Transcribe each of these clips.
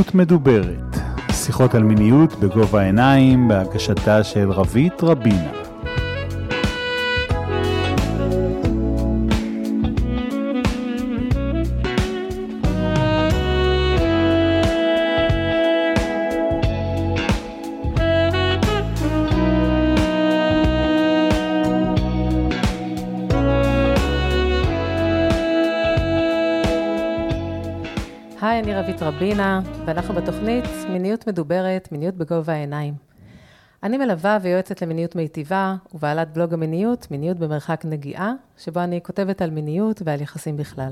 מיניות מדוברת, שיחות על מיניות בגובה העיניים, בהגשתה של רבית רבינה. רבינה, ואנחנו בתוכנית מיניות מדוברת, מיניות בגובה העיניים. אני מלווה ויועצת למיניות מיטיבה, ובעלת בלוג המיניות, מיניות במרחק נגיעה, שבו אני כותבת על מיניות ועל יחסים בכלל.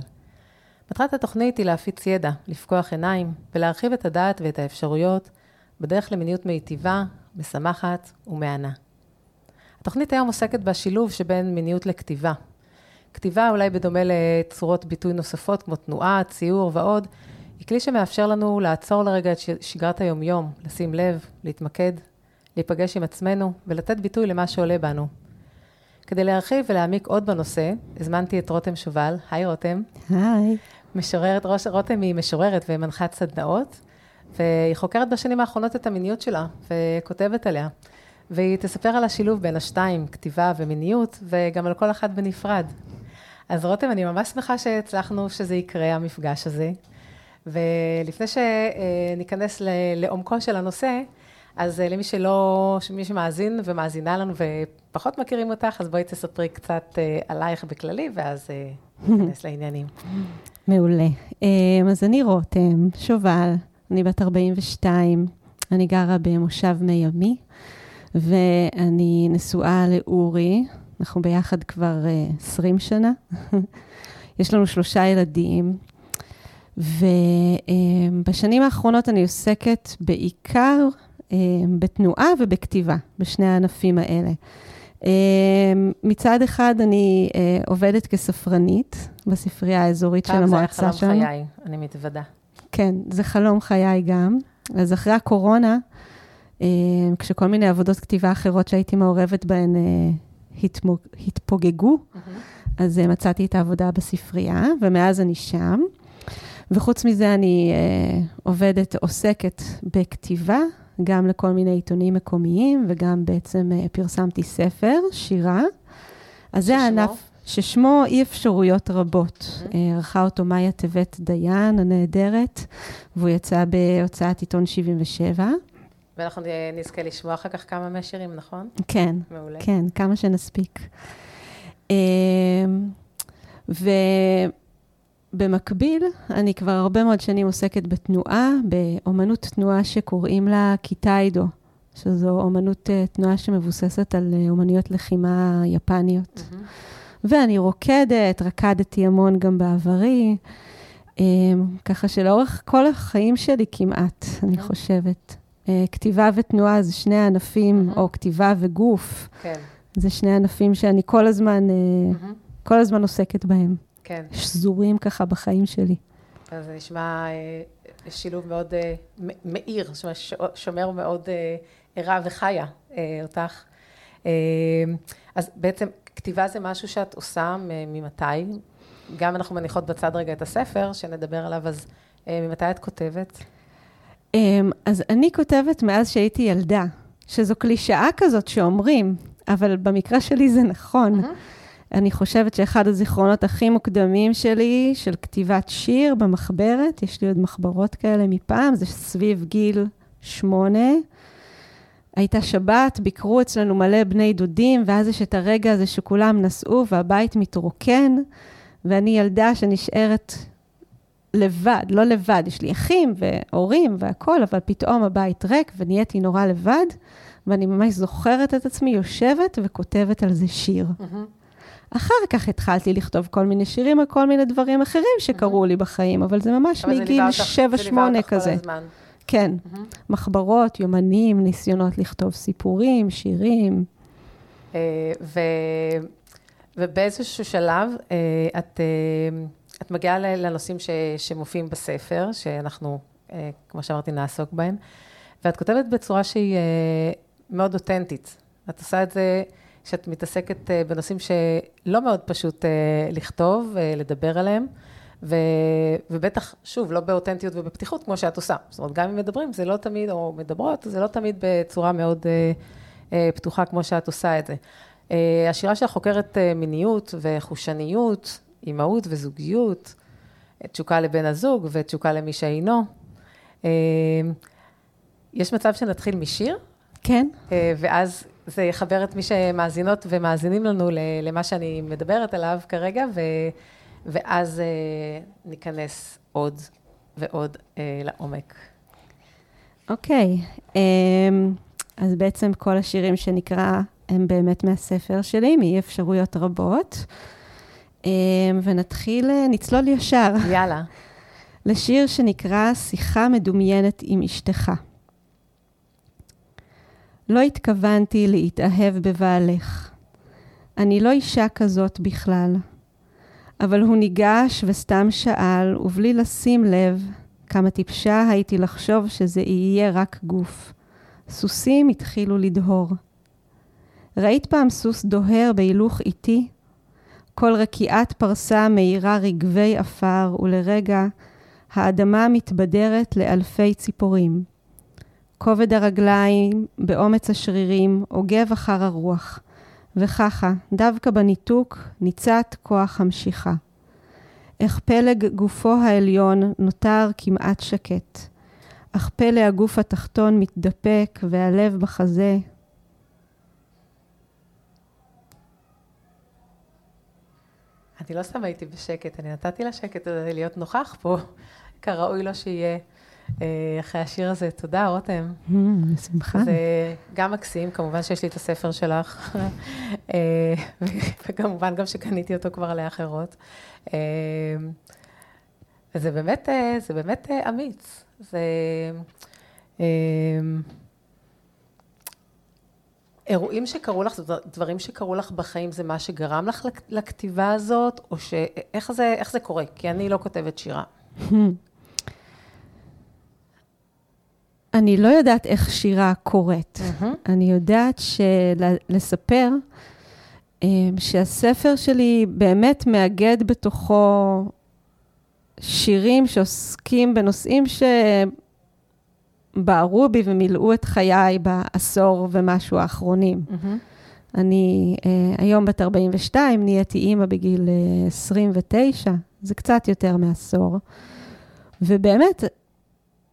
מטרת התוכנית היא להפיץ ידע, לפקוח עיניים, ולהרחיב את הדעת ואת האפשרויות בדרך למיניות מיטיבה, משמחת ומהנה. התוכנית היום עוסקת בשילוב שבין מיניות לכתיבה. כתיבה, אולי בדומה לצורות ביטוי נוספות, כמו תנועה, ציור ועוד, כלי שמאפשר לנו לעצור לרגע את שגרת היומיום, לשים לב, להתמקד, להיפגש עם עצמנו ולתת ביטוי למה שעולה בנו. כדי להרחיב ולהעמיק עוד בנושא, הזמנתי את רותם שובל. היי רותם. היי. משוררת, ראש, רותם היא משוררת ומנחת סדנאות, והיא חוקרת בשנים האחרונות את המיניות שלה, וכותבת עליה. והיא תספר על השילוב בין השתיים, כתיבה ומיניות, וגם על כל אחת בנפרד. אז רותם, אני ממש שמחה שהצלחנו שזה יקרה, המפגש הזה. ולפני שניכנס לעומקו של הנושא, אז למי שלא, מי שמאזין ומאזינה לנו ופחות מכירים אותך, אז בואי תספרי קצת עלייך בכללי, ואז ניכנס לעניינים. מעולה. אז אני רותם שובל, אני בת 42, אני גרה במושב מי עמי, ואני נשואה לאורי, אנחנו ביחד כבר 20 שנה. יש לנו שלושה ילדים, ובשנים האחרונות אני עוסקת בעיקר בתנועה ובכתיבה, בשני הענפים האלה. מצד אחד, אני עובדת כספרנית בספרייה האזורית של המועצה שלנו. פעם זה היה חלום חיי, אני מתוודה. כן, זה חלום חיי גם. אז אחרי הקורונה, כשכל מיני עבודות כתיבה אחרות שהייתי מעורבת בהן התפוגגו, אז מצאתי את העבודה בספרייה, ומאז אני שם. וחוץ מזה, אני עובדת, עוסקת בכתיבה, גם לכל מיני עיתונים מקומיים, וגם בעצם פרסמתי ספר, שירה. אז זה הענף ששמו אי אפשרויות רבות. ערכה אותו מאיה טבת דיין, הנהדרת, והוא יצא בהוצאת עיתון 77. ואנחנו נזכה לשמוע אחר כך כמה מהשירים, נכון? כן, מעולה. כן, כמה שנספיק. ובמקביל, אני כבר הרבה מאוד שנים עוסקת בתנועה, באומנות תנועה שקוראים לה קיטאידו, שזו אומנות תנועה שמבוססת על אומנויות לחימה יפניות. Mm-hmm. ואני רוקדת, רקדתי המון גם בעברי, ככה שלאורך כל החיים שלי כמעט, mm-hmm. אני חושבת. כתיבה ותנועה זה שני הענפים, mm-hmm. או כתיבה וגוף. כן. זה שני ענפים שאני כל הזמן, mm-hmm. כל הזמן עוסקת בהם. כן. שזורים ככה בחיים שלי. אז זה נשמע שילוב מאוד מאיר, זאת אומרת, שומר מאוד ערה וחיה אותך. אז בעצם כתיבה זה משהו שאת עושה ממתי? גם אנחנו מניחות בצד רגע את הספר, שנדבר עליו, אז ממתי את כותבת? אז אני כותבת מאז שהייתי ילדה, שזו קלישאה כזאת שאומרים, אבל במקרה שלי זה נכון. Mm-hmm. אני חושבת שאחד הזיכרונות הכי מוקדמים שלי, של כתיבת שיר במחברת, יש לי עוד מחברות כאלה מפעם, זה סביב גיל שמונה. הייתה שבת, ביקרו אצלנו מלא בני דודים, ואז יש את הרגע הזה שכולם נסעו והבית מתרוקן, ואני ילדה שנשארת לבד, לא לבד, יש לי אחים והורים והכול, אבל פתאום הבית ריק ונהייתי נורא לבד, ואני ממש זוכרת את עצמי יושבת וכותבת על זה שיר. Mm-hmm. אחר כך התחלתי לכתוב כל מיני שירים על כל מיני דברים אחרים שקרו. לי בחיים, אבל זה ממש מגיל 7-8 כזה. כן. מחברות, יומנים, ניסיונות לכתוב סיפורים, שירים. ו... ובאיזשהו שלב את... את מגיעה לנושאים ש, שמופיעים בספר, שאנחנו, כמו שאמרתי, נעסוק בהם, ואת כותבת בצורה שהיא מאוד אותנטית. את עושה את זה שאת מתעסקת בנושאים שלא מאוד פשוט לכתוב, לדבר עליהם, ו, ובטח, שוב, לא באותנטיות ובפתיחות כמו שאת עושה. זאת אומרת, גם אם מדברים, זה לא תמיד, או מדברות, זה לא תמיד בצורה מאוד אה, אה, פתוחה כמו שאת עושה את זה. אה, השירה שלך חוקרת אה, מיניות וחושניות, אימהות וזוגיות, תשוקה לבן הזוג ותשוקה למי שאינו. אה, יש מצב שנתחיל משיר? כן. אה, ואז זה יחבר את מי שמאזינות ומאזינים לנו למה שאני מדברת עליו כרגע, ו, ואז אה, ניכנס עוד ועוד אה, לעומק. אוקיי, okay. אז בעצם כל השירים שנקרא הם באמת מהספר שלי, מאי אפשרויות רבות. ונתחיל, נצלול ישר. יאללה. לשיר שנקרא שיחה מדומיינת עם אשתך. לא התכוונתי להתאהב בבעלך. אני לא אישה כזאת בכלל. אבל הוא ניגש וסתם שאל, ובלי לשים לב, כמה טיפשה הייתי לחשוב שזה יהיה רק גוף. סוסים התחילו לדהור. ראית פעם סוס דוהר בהילוך איטי? כל רקיעת פרסה מאירה רגבי עפר, ולרגע האדמה מתבדרת לאלפי ציפורים. כובד הרגליים, באומץ השרירים, עוגב אחר הרוח. וככה, דווקא בניתוק, ניצת כוח המשיכה. איך פלג גופו העליון נותר כמעט שקט, אך פלא הגוף התחתון מתדפק והלב בחזה. אני לא סתם הייתי בשקט, אני נתתי לשקט הזה להיות נוכח פה, כראוי לו שיהיה. אה, אחרי השיר הזה. תודה, רותם. בשמחה. זה גם מקסים, כמובן שיש לי את הספר שלך, אה, וכמובן גם שקניתי אותו כבר לאחרות. אה, זה באמת, זה באמת אמיץ. זה... אירועים שקרו לך, דברים שקרו לך בחיים, זה מה שגרם לך לכתיבה הזאת, או שאיך זה, זה קורה? כי אני לא כותבת שירה. אני לא יודעת איך שירה קורית. Mm-hmm. אני יודעת שלספר אמ, שהספר שלי באמת מאגד בתוכו שירים שעוסקים בנושאים שבערו בי ומילאו את חיי בעשור ומשהו האחרונים. Mm-hmm. אני uh, היום בת 42, נהייתי אימא בגיל uh, אה, 29, זה קצת יותר מעשור. ובאמת,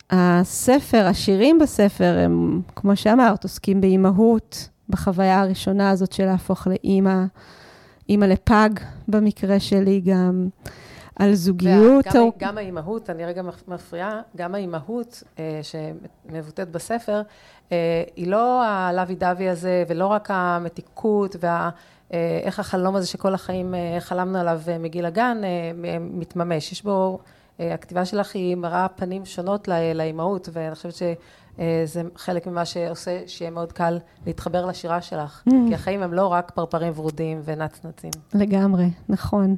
הספר, השירים בספר הם, כמו שאמרת, עוסקים באימהות, בחוויה הראשונה הזאת של להפוך לאימא, אימא לפג במקרה שלי גם. על זוגיות. גם, או... גם האימהות, אני רגע מפריעה, גם האימהות אה, שמבוטאת בספר, אה, היא לא הלוי דווי הזה, ולא רק המתיקות, וה... אה, איך החלום הזה שכל החיים אה, חלמנו עליו אה, מגיל הגן אה, מתממש. יש בו הכתיבה שלך היא מראה פנים שונות לאימהות, ואני חושבת שזה חלק ממה שעושה שיהיה מאוד קל להתחבר לשירה שלך. Mm. כי החיים הם לא רק פרפרים ורודים ונצנצים. לגמרי, נכון.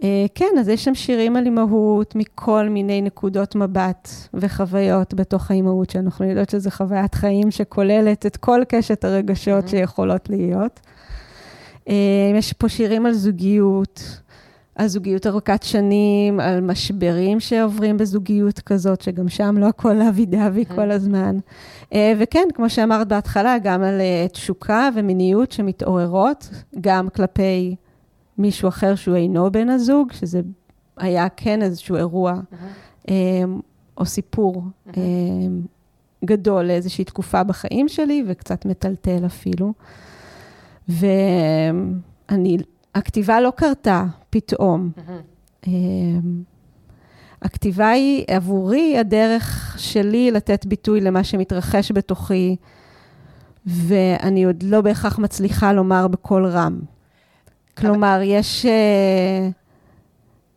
Uh, כן, אז יש שם שירים על אימהות מכל מיני נקודות מבט וחוויות בתוך האימהות, שאנחנו יודעות שזו חוויית חיים שכוללת את כל קשת הרגשות mm-hmm. שיכולות להיות. Uh, יש פה שירים על זוגיות, על זוגיות ארוכת שנים, על משברים שעוברים בזוגיות כזאת, שגם שם לא הכל אבי דבי כל הזמן. אה, וכן, כמו שאמרת בהתחלה, גם על אה, תשוקה ומיניות שמתעוררות, גם כלפי מישהו אחר שהוא אינו בן הזוג, שזה היה כן איזשהו אירוע אה, או סיפור גדול לאיזושהי תקופה בחיים שלי, וקצת מטלטל אפילו. ואני הכתיבה לא קרתה פתאום. Mm-hmm. הכתיבה היא עבורי הדרך שלי לתת ביטוי למה שמתרחש בתוכי, ואני עוד לא בהכרח מצליחה לומר בקול רם. כלומר, יש, אה,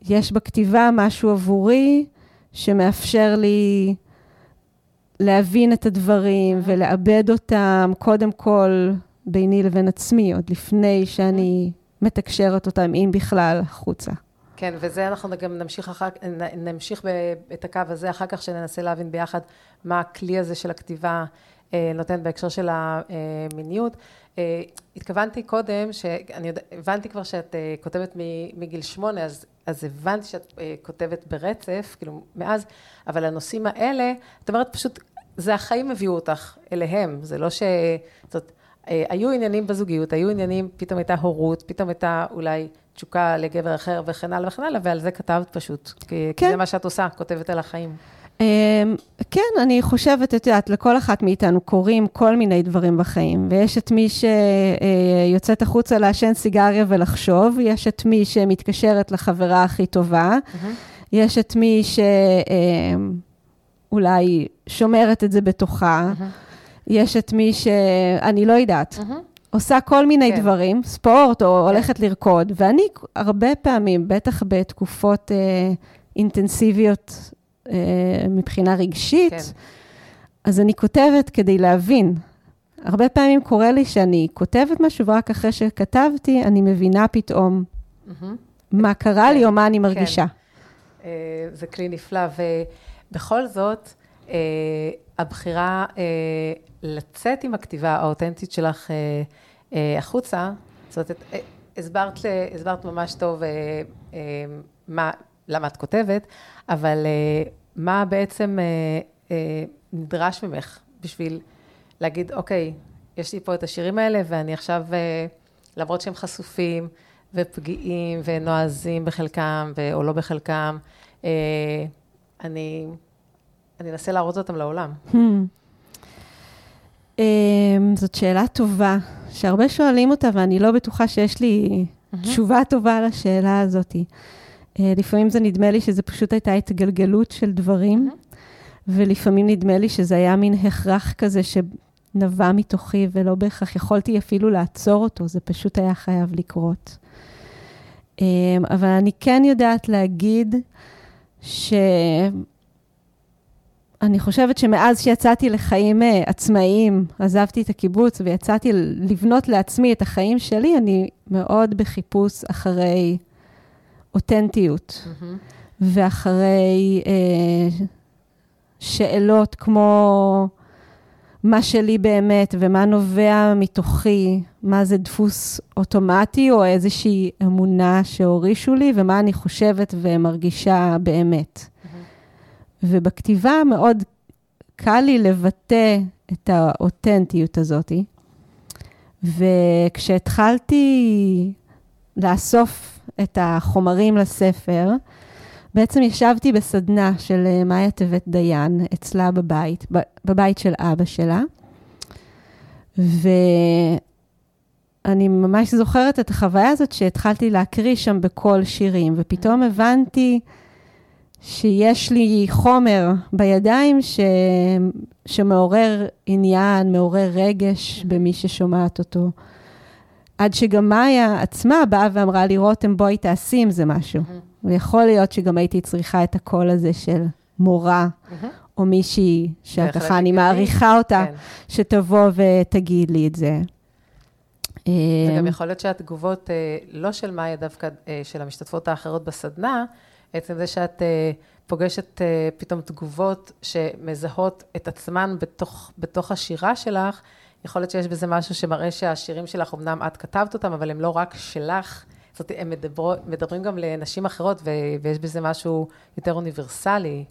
יש בכתיבה משהו עבורי שמאפשר לי להבין את הדברים ולעבד אותם, קודם כל ביני לבין עצמי, עוד לפני שאני מתקשרת אותם, אם בכלל, החוצה. כן, וזה אנחנו גם נמשיך, אחר, נמשיך את הקו הזה אחר כך, שננסה להבין ביחד מה הכלי הזה של הכתיבה אה, נותן בהקשר של המיניות. התכוונתי קודם, שאני יודע, הבנתי כבר שאת כותבת מגיל שמונה, אז, אז הבנתי שאת כותבת ברצף, כאילו, מאז, אבל הנושאים האלה, את אומרת פשוט, זה החיים הביאו אותך אליהם, זה לא ש... זאת, היו עניינים בזוגיות, היו עניינים, פתאום הייתה הורות, פתאום הייתה אולי תשוקה לגבר אחר וכן הלאה וכן הלאה, ועל זה כתבת פשוט, כי, כן. כי זה מה שאת עושה, כותבת על החיים. אמ, כן, אני חושבת, את יודעת, לכל אחת מאיתנו קורים כל מיני דברים בחיים, ויש את מי שיוצאת החוצה לעשן סיגריה ולחשוב, יש את מי שמתקשרת לחברה הכי טובה, mm-hmm. יש את מי שאולי אמ, שומרת את זה בתוכה, mm-hmm. יש את מי ש... אני לא יודעת. Mm-hmm. עושה כל מיני כן. דברים, ספורט או כן. הולכת לרקוד, ואני הרבה פעמים, בטח בתקופות אה, אינטנסיביות אה, מבחינה רגשית, כן. אז אני כותבת כדי להבין. הרבה פעמים קורה לי שאני כותבת משהו, ורק אחרי שכתבתי, אני מבינה פתאום mm-hmm. מה קרה כן, לי או מה אני מרגישה. כן. Uh, זה כלי נפלא, ובכל זאת, uh, הבחירה uh, לצאת עם הכתיבה האותנטית שלך uh, uh, החוצה, זאת אומרת, uh, הסברת, הסברת ממש טוב uh, uh, מה, למה את כותבת, אבל uh, מה בעצם uh, uh, נדרש ממך בשביל להגיד, אוקיי, יש לי פה את השירים האלה, ואני עכשיו, uh, למרות שהם חשופים ופגיעים ונועזים בחלקם, ו- או לא בחלקם, uh, אני, אני אנסה להראות אותם לעולם. Hmm. Um, זאת שאלה טובה, שהרבה שואלים אותה, ואני לא בטוחה שיש לי mm-hmm. תשובה טובה לשאלה הזאת. Uh, לפעמים זה נדמה לי שזה פשוט הייתה התגלגלות של דברים, mm-hmm. ולפעמים נדמה לי שזה היה מין הכרח כזה שנבע מתוכי, ולא בהכרח יכולתי אפילו לעצור אותו, זה פשוט היה חייב לקרות. Um, אבל אני כן יודעת להגיד ש... אני חושבת שמאז שיצאתי לחיים uh, עצמאיים, עזבתי את הקיבוץ ויצאתי לבנות לעצמי את החיים שלי, אני מאוד בחיפוש אחרי אותנטיות, mm-hmm. ואחרי uh, שאלות כמו מה שלי באמת ומה נובע מתוכי, מה זה דפוס אוטומטי או איזושהי אמונה שהורישו לי, ומה אני חושבת ומרגישה באמת. ובכתיבה מאוד קל לי לבטא את האותנטיות הזאת. וכשהתחלתי לאסוף את החומרים לספר, בעצם ישבתי בסדנה של אה, מאיה טבת דיין, אצלה בבית, בבית של אבא שלה, ואני ממש זוכרת את החוויה הזאת שהתחלתי להקריא שם בקול שירים, ופתאום הבנתי שיש לי חומר בידיים ש... שמעורר עניין, מעורר רגש במי ששומעת אותו. עד שגם מאיה עצמה באה ואמרה לי, רותם, בואי תעשי עם זה משהו. Mm-hmm. ויכול להיות שגם הייתי צריכה את הקול הזה של מורה, mm-hmm. או מישהי שככה אני מעריכה אותה, כן. שתבוא ותגיד לי את זה. וגם יכול להיות שהתגובות, אה, לא של מאיה דווקא, אה, של המשתתפות האחרות בסדנה, עצם זה שאת uh, פוגשת uh, פתאום תגובות שמזהות את עצמן בתוך, בתוך השירה שלך, יכול להיות שיש בזה משהו שמראה שהשירים שלך, אמנם את כתבת אותם, אבל הם לא רק שלך, זאת אומרת, הם מדבר, מדברים גם לנשים אחרות, ו, ויש בזה משהו יותר אוניברסלי.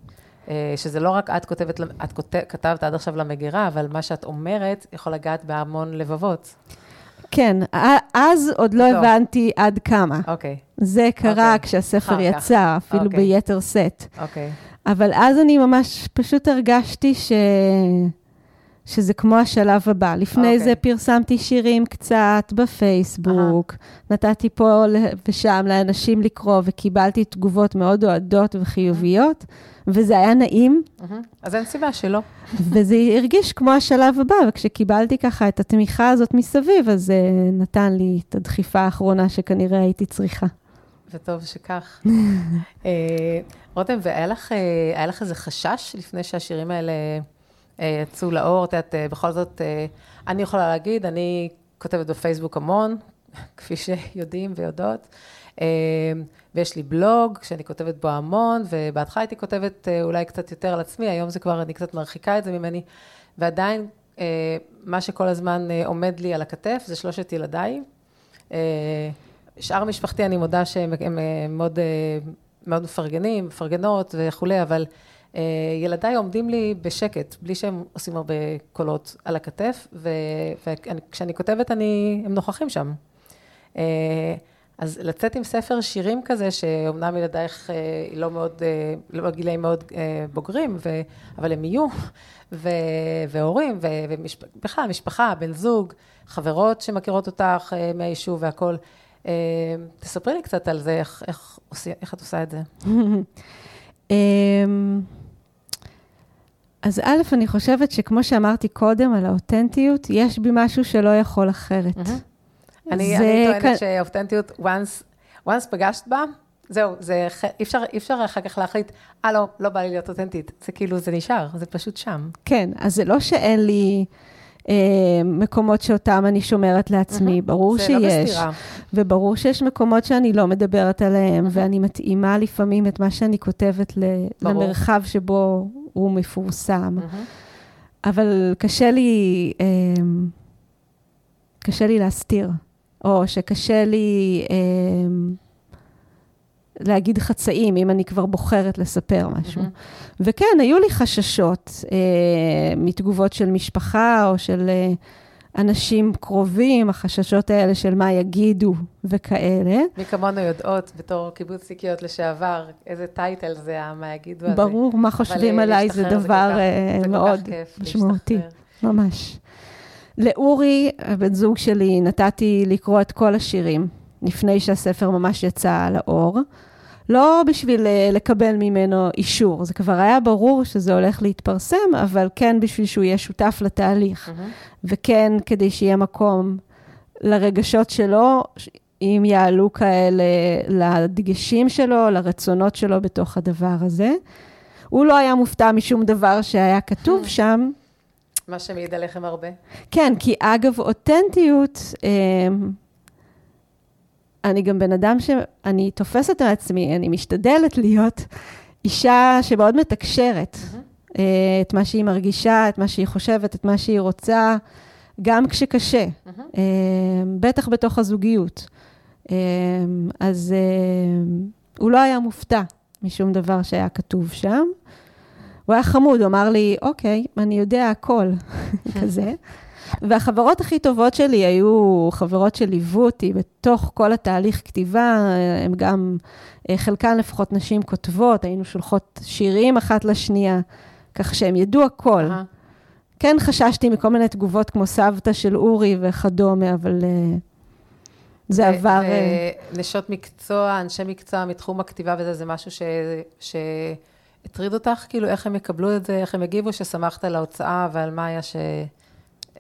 uh, שזה לא רק את כותבת, את כותב, כתבת עד עכשיו למגירה, אבל מה שאת אומרת יכול לגעת בהמון לבבות. כן, אז עוד לא, לא הבנתי עד כמה. אוקיי. זה קרה אוקיי. כשהספר יצא, אפילו אוקיי. ביתר סט. אוקיי. אבל אז אני ממש פשוט הרגשתי ש... שזה כמו השלב הבא. לפני okay. אוקיי. זה פרסמתי שירים קצת בפייסבוק, uh-huh. נתתי פה ושם לאנשים לקרוא, וקיבלתי תגובות מאוד אוהדות וחיוביות, uh-huh. וזה היה נעים. Uh-huh. אז אין סיבה שלא. וזה הרגיש כמו השלב הבא, וכשקיבלתי ככה את התמיכה הזאת מסביב, אז זה נתן לי את הדחיפה האחרונה שכנראה הייתי צריכה. וטוב שכך. אה, רותם, והיה לך, אה, לך איזה חשש לפני שהשירים האלה... אה, יצאו לאור, את יודעת, אה, בכל זאת, אה, אני יכולה להגיד, אני כותבת בפייסבוק המון, כפי שיודעים ויודעות, ויש לי בלוג שאני כותבת בו המון, ובהתחלה הייתי כותבת אולי קצת יותר על עצמי, היום זה כבר, אני קצת מרחיקה את זה ממני, ועדיין מה שכל הזמן עומד לי על הכתף זה שלושת ילדיי. שאר משפחתי, אני מודה שהם מאוד, מאוד מפרגנים, מפרגנות וכולי, אבל ילדיי עומדים לי בשקט, בלי שהם עושים הרבה קולות על הכתף, וכשאני כותבת, אני, הם נוכחים שם. אז לצאת עם ספר שירים כזה, שאומנם ילדייך אה, לא מאוד, אה, לא גילאים מאוד אה, בוגרים, ו, אבל הם יהיו, ו, והורים, ובכלל, משפחה, בן זוג, חברות שמכירות אותך מהיישוב והכול. תספרי לי קצת על זה, איך, איך, איך את עושה את זה. אז א', אני חושבת שכמו שאמרתי קודם על האותנטיות, יש בי משהו שלא יכול אחרת. Mm-hmm. אני, אני טוענת כ... שאותנטיות, once, once פגשת בה, זהו, זה, אי אפשר, אי אפשר אחר כך להחליט, אה, לא, לא בא לי להיות אותנטית. זה כאילו, זה נשאר, זה פשוט שם. כן, אז זה לא שאין לי... אה, מקומות שאותם אני שומרת לעצמי, mm-hmm. ברור שיש. זה לא בסתירה. וברור שיש מקומות שאני לא מדברת עליהם, mm-hmm. ואני מתאימה לפעמים את מה שאני כותבת ל- למרחב שבו הוא מפורסם. Mm-hmm. אבל קשה לי, אה, קשה לי להסתיר. או שקשה לי אה, להגיד חצאים, אם אני כבר בוחרת לספר משהו. Mm-hmm. וכן, היו לי חששות אה, מתגובות של משפחה או של אה, אנשים קרובים, החששות האלה של מה יגידו וכאלה. מי כמונו יודעות, בתור קיבוצניקיות לשעבר, איזה טייטל זה מה יגידו הזה. ברור, מה חושבים עליי זה דבר זה אה, כך, מאוד משמעותי. ממש. לאורי, הבן זוג שלי, נתתי לקרוא את כל השירים לפני שהספר ממש יצא לאור. לא בשביל אה, לקבל ממנו אישור, זה כבר היה ברור שזה הולך להתפרסם, אבל כן בשביל שהוא יהיה שותף לתהליך. Mm-hmm. וכן כדי שיהיה מקום לרגשות שלו, אם יעלו כאלה לדגשים שלו, לרצונות שלו בתוך הדבר הזה. הוא לא היה מופתע משום דבר שהיה כתוב mm-hmm. שם, מה שמעיד עליכם הרבה. כן, כי אגב, אותנטיות, אמ, אני גם בן אדם שאני תופסת מעצמי, אני משתדלת להיות אישה שמאוד מתקשרת mm-hmm. את מה שהיא מרגישה, את מה שהיא חושבת, את מה שהיא רוצה, גם כשקשה, mm-hmm. בטח בתוך הזוגיות. אמ, אז הוא לא היה מופתע משום דבר שהיה כתוב שם. הוא היה חמוד, הוא אמר לי, אוקיי, אני יודע הכל, כזה. והחברות הכי טובות שלי היו חברות שליוו אותי בתוך כל התהליך כתיבה, הן גם, אה, חלקן לפחות נשים כותבות, היינו שולחות שירים אחת לשנייה, כך שהם ידעו הכל. כן חששתי מכל מיני תגובות כמו סבתא של אורי וכדומה, אבל uh, זה עבר... ונשות מקצוע, אנשי מקצוע מתחום הכתיבה וזה, זה משהו ש... ש... הטריד אותך? כאילו, איך הם יקבלו את זה, איך הם יגיבו, ששמחת על ההוצאה ועל מה היה ש...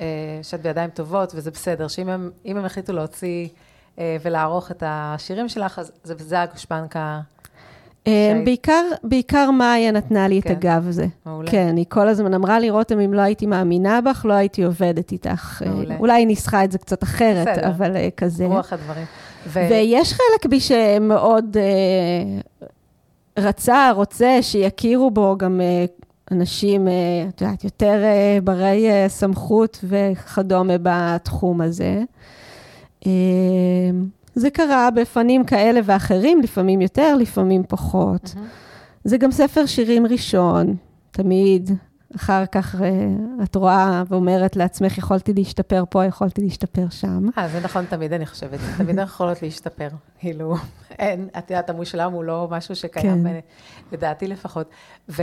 אה, שאת בידיים טובות, וזה בסדר, שאם הם, הם החליטו להוציא אה, ולערוך את השירים שלך, אז זה, זה הגושפנקה. אה, בעיקר, בעיקר מאיה נתנה לי כן. את הגב הזה. מעולה. כן, היא כל הזמן אמרה לי, רותם, אם לא הייתי מאמינה בך, לא הייתי עובדת איתך. מעולה. אולי היא ניסחה את זה קצת אחרת, בסדר. אבל כזה. רוח הדברים. ו... ויש חלק בי שמאוד רצה, רוצה שיכירו בו גם אה, אנשים, אה, את יודעת, יותר אה, ברי סמכות וכדומה בתחום הזה. זה קרה בפנים כאלה ואחרים, לפעמים יותר, לפעמים פחות. Mm-hmm. זה גם ספר שירים ראשון, תמיד. אחר כך את רואה ואומרת לעצמך, יכולתי להשתפר פה, יכולתי להשתפר שם. אה, זה נכון תמיד, אני חושבת. תמיד אנחנו יכולות להשתפר. כאילו, אין, את יודעת, המושלם הוא לא משהו שקיים, כן. לדעתי לפחות. ו,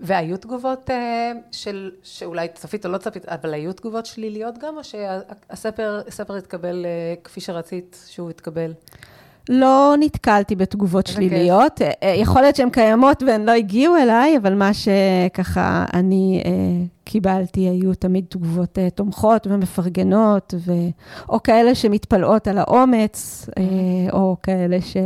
והיו תגובות אה, של, שאולי צפית או לא צפית, אבל היו תגובות שליליות גם, או שהספר התקבל אה, כפי שרצית שהוא יתקבל? לא נתקלתי בתגובות שליליות. Okay. אה, יכול להיות שהן קיימות והן לא הגיעו אליי, אבל מה שככה אני אה, קיבלתי היו תמיד תגובות אה, תומכות ומפרגנות, ו... או כאלה שמתפלאות על האומץ, אה, או כאלה ש...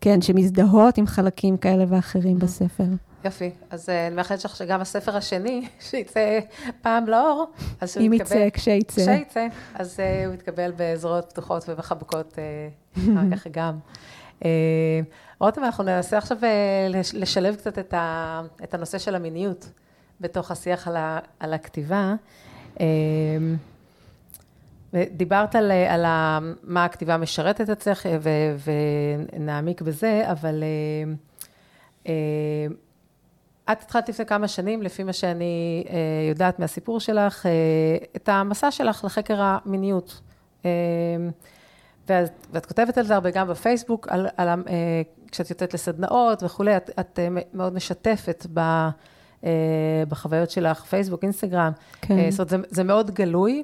כן, שמזדהות עם חלקים כאלה ואחרים. בספר. יופי. אז אה, אני מאחלת לך שגם הספר השני, שיצא פעם לאור, אז שהוא יתקבל... אם יצא, כשיצא. כשיצא, אז uh, הוא יתקבל בזרועות פתוחות ומחבקות uh, אחר כך גם. רותם, אנחנו ננסה עכשיו לשלב קצת את, ה, את הנושא של המיניות בתוך השיח על, ה, על הכתיבה. Uh, דיברת על, על מה הכתיבה משרתת אצלך, ונעמיק בזה, אבל את התחלת לפני כמה שנים, לפי מה שאני יודעת מהסיפור שלך, את המסע שלך לחקר המיניות. ואת, ואת כותבת על זה הרבה גם בפייסבוק, על, על, כשאת יוצאת לסדנאות וכולי, את, את מאוד משתפת ב, בחוויות שלך, פייסבוק, אינסטגרם. כן. זאת אומרת, זה, זה מאוד גלוי.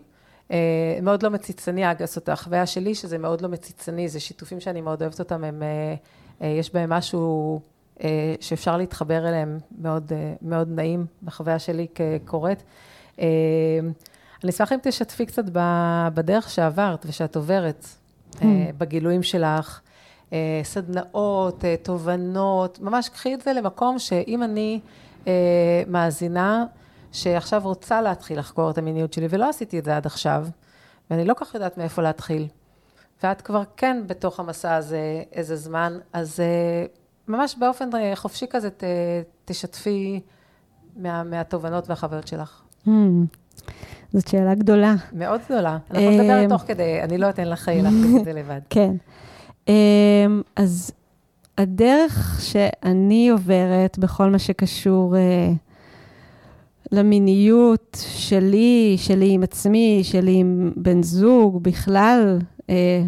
אה, מאוד לא מציצני, אגב, זאת החוויה שלי, שזה מאוד לא מציצני, זה שיתופים שאני מאוד אוהבת אותם, הם, אה, אה, יש בהם משהו שאפשר להתחבר אליהם, מאוד, מאוד נעים בחוויה שלי כקוראת. אני אשמח אם תשתפי קצת בדרך שעברת ושאת עוברת, mm. בגילויים שלך, סדנאות, תובנות, ממש קחי את זה למקום שאם אני מאזינה, שעכשיו רוצה להתחיל לחקור את המיניות שלי, ולא עשיתי את זה עד עכשיו, ואני לא כל כך יודעת מאיפה להתחיל. ואת כבר כן בתוך המסע הזה איזה זמן, אז ממש באופן uh, חופשי כזה ת, תשתפי מה, מהתובנות והחוויות שלך. Mm, זאת שאלה גדולה. מאוד גדולה. אנחנו נדבר אה, תוך כדי, אני לא אתן לך להחליט את זה לבד. כן. אז הדרך שאני עוברת בכל מה שקשור למיניות שלי, שלי עם עצמי, שלי עם בן זוג, בכלל, אה,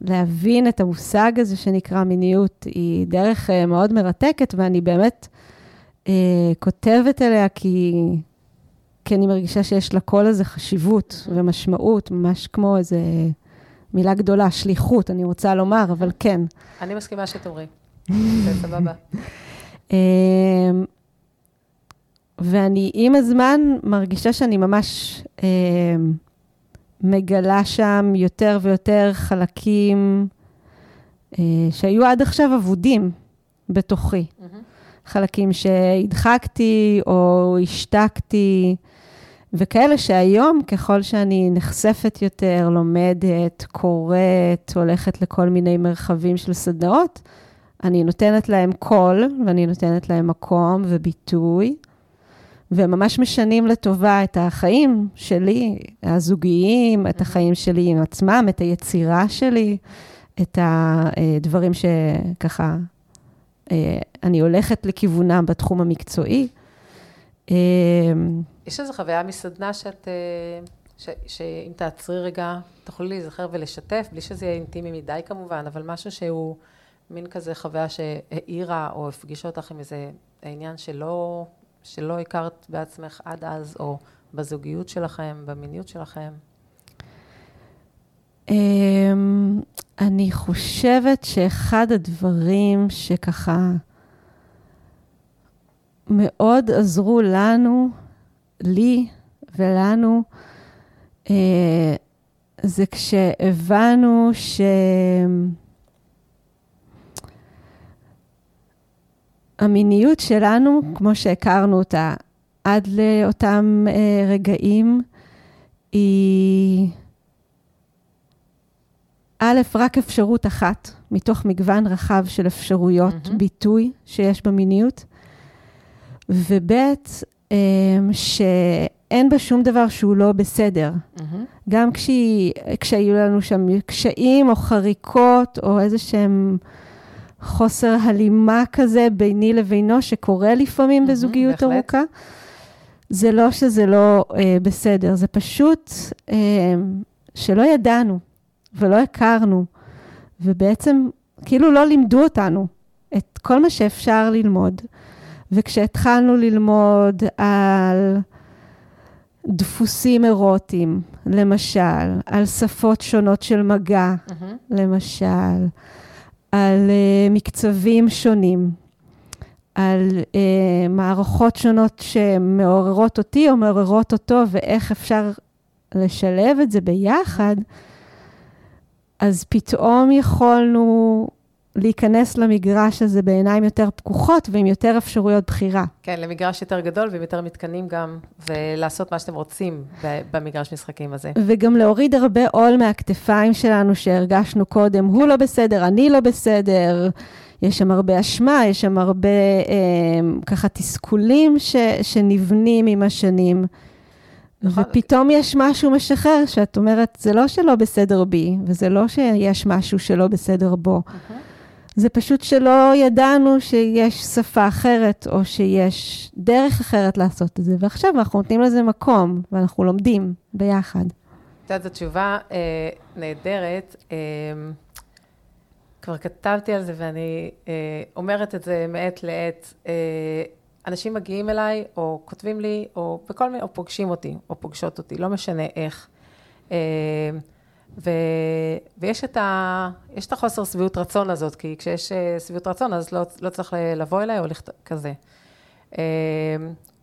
להבין את המושג הזה שנקרא מיניות, היא דרך אה, מאוד מרתקת, ואני באמת אה, כותבת עליה כי, כי אני מרגישה שיש לקול הזה חשיבות ומשמעות, ממש כמו איזה מילה גדולה, שליחות, אני רוצה לומר, אבל כן. אני מסכימה שתאמרי. זה סבבה. אה, ואני עם הזמן מרגישה שאני ממש אה, מגלה שם יותר ויותר חלקים אה, שהיו עד עכשיו אבודים בתוכי. Mm-hmm. חלקים שהדחקתי או השתקתי, וכאלה שהיום, ככל שאני נחשפת יותר, לומדת, קוראת, הולכת לכל מיני מרחבים של סדנאות, אני נותנת להם קול ואני נותנת להם מקום וביטוי. וממש משנים לטובה את החיים שלי, הזוגיים, את החיים שלי עם עצמם, את היצירה שלי, את הדברים שככה אה, אני הולכת לכיוונם בתחום המקצועי. אה, יש איזו חוויה מסדנה שאת, אה, ש, שאם תעצרי רגע, תוכלי להיזכר ולשתף, בלי שזה יהיה אינטימי מדי כמובן, אבל משהו שהוא מין כזה חוויה שהעירה או הפגישה אותך עם איזה עניין שלא שלא הכרת בעצמך עד אז, או בזוגיות שלכם, במיניות שלכם? אמ, אני חושבת שאחד הדברים שככה מאוד עזרו לנו, לי ולנו, אה, זה כשהבנו ש... המיניות שלנו, כמו שהכרנו אותה עד לאותם אה, רגעים, היא א', רק אפשרות אחת מתוך מגוון רחב של אפשרויות mm-hmm. ביטוי שיש במיניות, וב', אה, שאין בה שום דבר שהוא לא בסדר. Mm-hmm. גם כשהיו לנו שם קשיים או חריקות או איזה שהם... חוסר הלימה כזה ביני לבינו, שקורה לפעמים mm-hmm, בזוגיות בהחלט. ארוכה. זה לא שזה לא אה, בסדר, זה פשוט אה, שלא ידענו ולא הכרנו, ובעצם כאילו לא לימדו אותנו את כל מה שאפשר ללמוד. וכשהתחלנו ללמוד על דפוסים אירוטיים, למשל, על שפות שונות של מגע, mm-hmm. למשל, על uh, מקצבים שונים, על uh, מערכות שונות שמעוררות אותי או מעוררות אותו, ואיך אפשר לשלב את זה ביחד, אז פתאום יכולנו להיכנס למגרש הזה בעיניים יותר פקוחות ועם יותר אפשרויות בחירה. כן, למגרש יותר גדול ועם יותר מתקנים גם, ולעשות מה שאתם רוצים במגרש משחקים הזה. וגם להוריד הרבה עול מהכתפיים שלנו שהרגשנו קודם, הוא לא בסדר, אני לא בסדר. יש שם הרבה אשמה, יש שם הרבה אה, ככה תסכולים ש, שנבנים עם השנים. נכון. ופתאום יש משהו משחרר, שאת אומרת, זה לא שלא בסדר בי, וזה לא שיש משהו שלא בסדר בו. זה פשוט שלא ידענו שיש שפה אחרת, או שיש דרך אחרת לעשות את זה, ועכשיו אנחנו נותנים לזה מקום, ואנחנו לומדים ביחד. את יודעת, זו תשובה אה, נהדרת. אה, כבר כתבתי על זה ואני אה, אומרת את זה מעת לעת. אה, אנשים מגיעים אליי, או כותבים לי, או בכל מיני, או פוגשים אותי, או פוגשות אותי, לא משנה איך. אה, ו, ויש את, ה, את החוסר שביעות רצון הזאת, כי כשיש אה, שביעות רצון, אז לא, לא צריך לבוא אליי או לכתוב כזה. אה,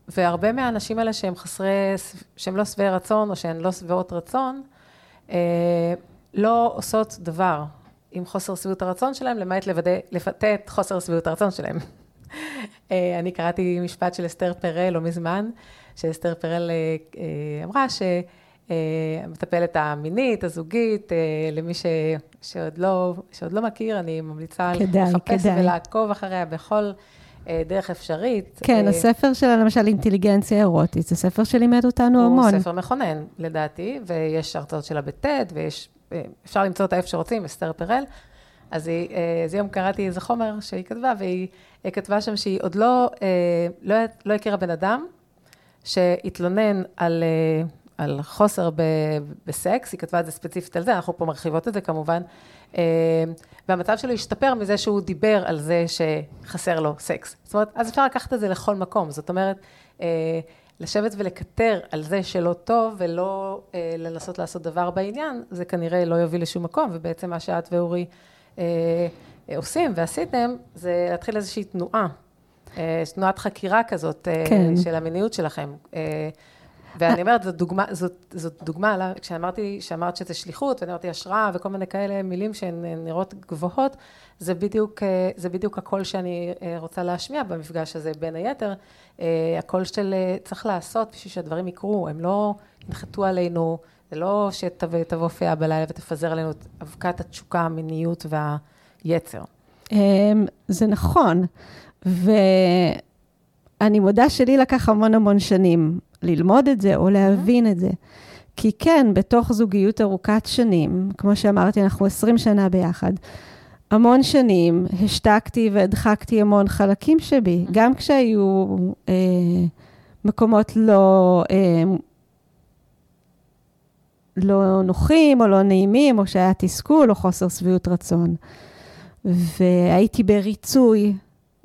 והרבה מהאנשים האלה שהם חסרי, שהם לא שבעי רצון, או שהן לא שבעות רצון, אה, לא עושות דבר עם חוסר שביעות הרצון שלהם, למעט לוודא, לבטא את חוסר שביעות הרצון שלהם. אני קראתי משפט של אסתר פרל לא מזמן, שאסתר פרל אמרה ש... המטפלת המינית, הזוגית, למי ש, שעוד, לא, שעוד לא מכיר, אני ממליצה כדאי, לחפש כדאי. ולעקוב אחריה בכל דרך אפשרית. כן, הספר שלה, למשל, אינטליגנציה אירוטית, זה ספר שלימד אותנו הוא המון. הוא ספר מכונן, לדעתי, ויש הרצאות שלה בטד, ויש, אפשר למצוא אותה איפה שרוצים, אסתר פרל. אז היא, איזה יום קראתי איזה חומר שהיא כתבה, והיא כתבה שם שהיא עוד לא, לא, לא הכירה בן אדם שהתלונן על... על חוסר ב, בסקס, היא כתבה את זה ספציפית על זה, אנחנו פה מרחיבות את זה כמובן, והמצב שלו השתפר מזה שהוא דיבר על זה שחסר לו סקס. זאת אומרת, אז אפשר לקחת את זה לכל מקום, זאת אומרת, לשבת ולקטר על זה שלא טוב ולא לנסות לעשות דבר בעניין, זה כנראה לא יוביל לשום מקום, ובעצם מה שאת ואורי עושים ועשיתם, זה להתחיל איזושהי תנועה, תנועת חקירה כזאת כן. של המיניות שלכם. ואני אומרת, זאת דוגמה, זאת, זאת דוגמה, כשאמרתי, שאמרת שזה שליחות, ואני אמרתי השראה וכל מיני כאלה מילים שהן נראות גבוהות, זה בדיוק, זה בדיוק הקול שאני רוצה להשמיע במפגש הזה, בין היתר, הקול של צריך לעשות בשביל שהדברים יקרו, הם לא ינחתו עלינו, זה לא שתבוא פיה בלילה ותפזר עלינו את אבקת התשוקה, המיניות והיצר. זה נכון, ואני מודה שלי לקח המון המון שנים. ללמוד את זה או להבין את זה. כי כן, בתוך זוגיות ארוכת שנים, כמו שאמרתי, אנחנו 20 שנה ביחד, המון שנים השתקתי והדחקתי המון חלקים שבי, גם כשהיו אה, מקומות לא, אה, לא נוחים או לא נעימים, או שהיה תסכול או חוסר שביעות רצון. והייתי בריצוי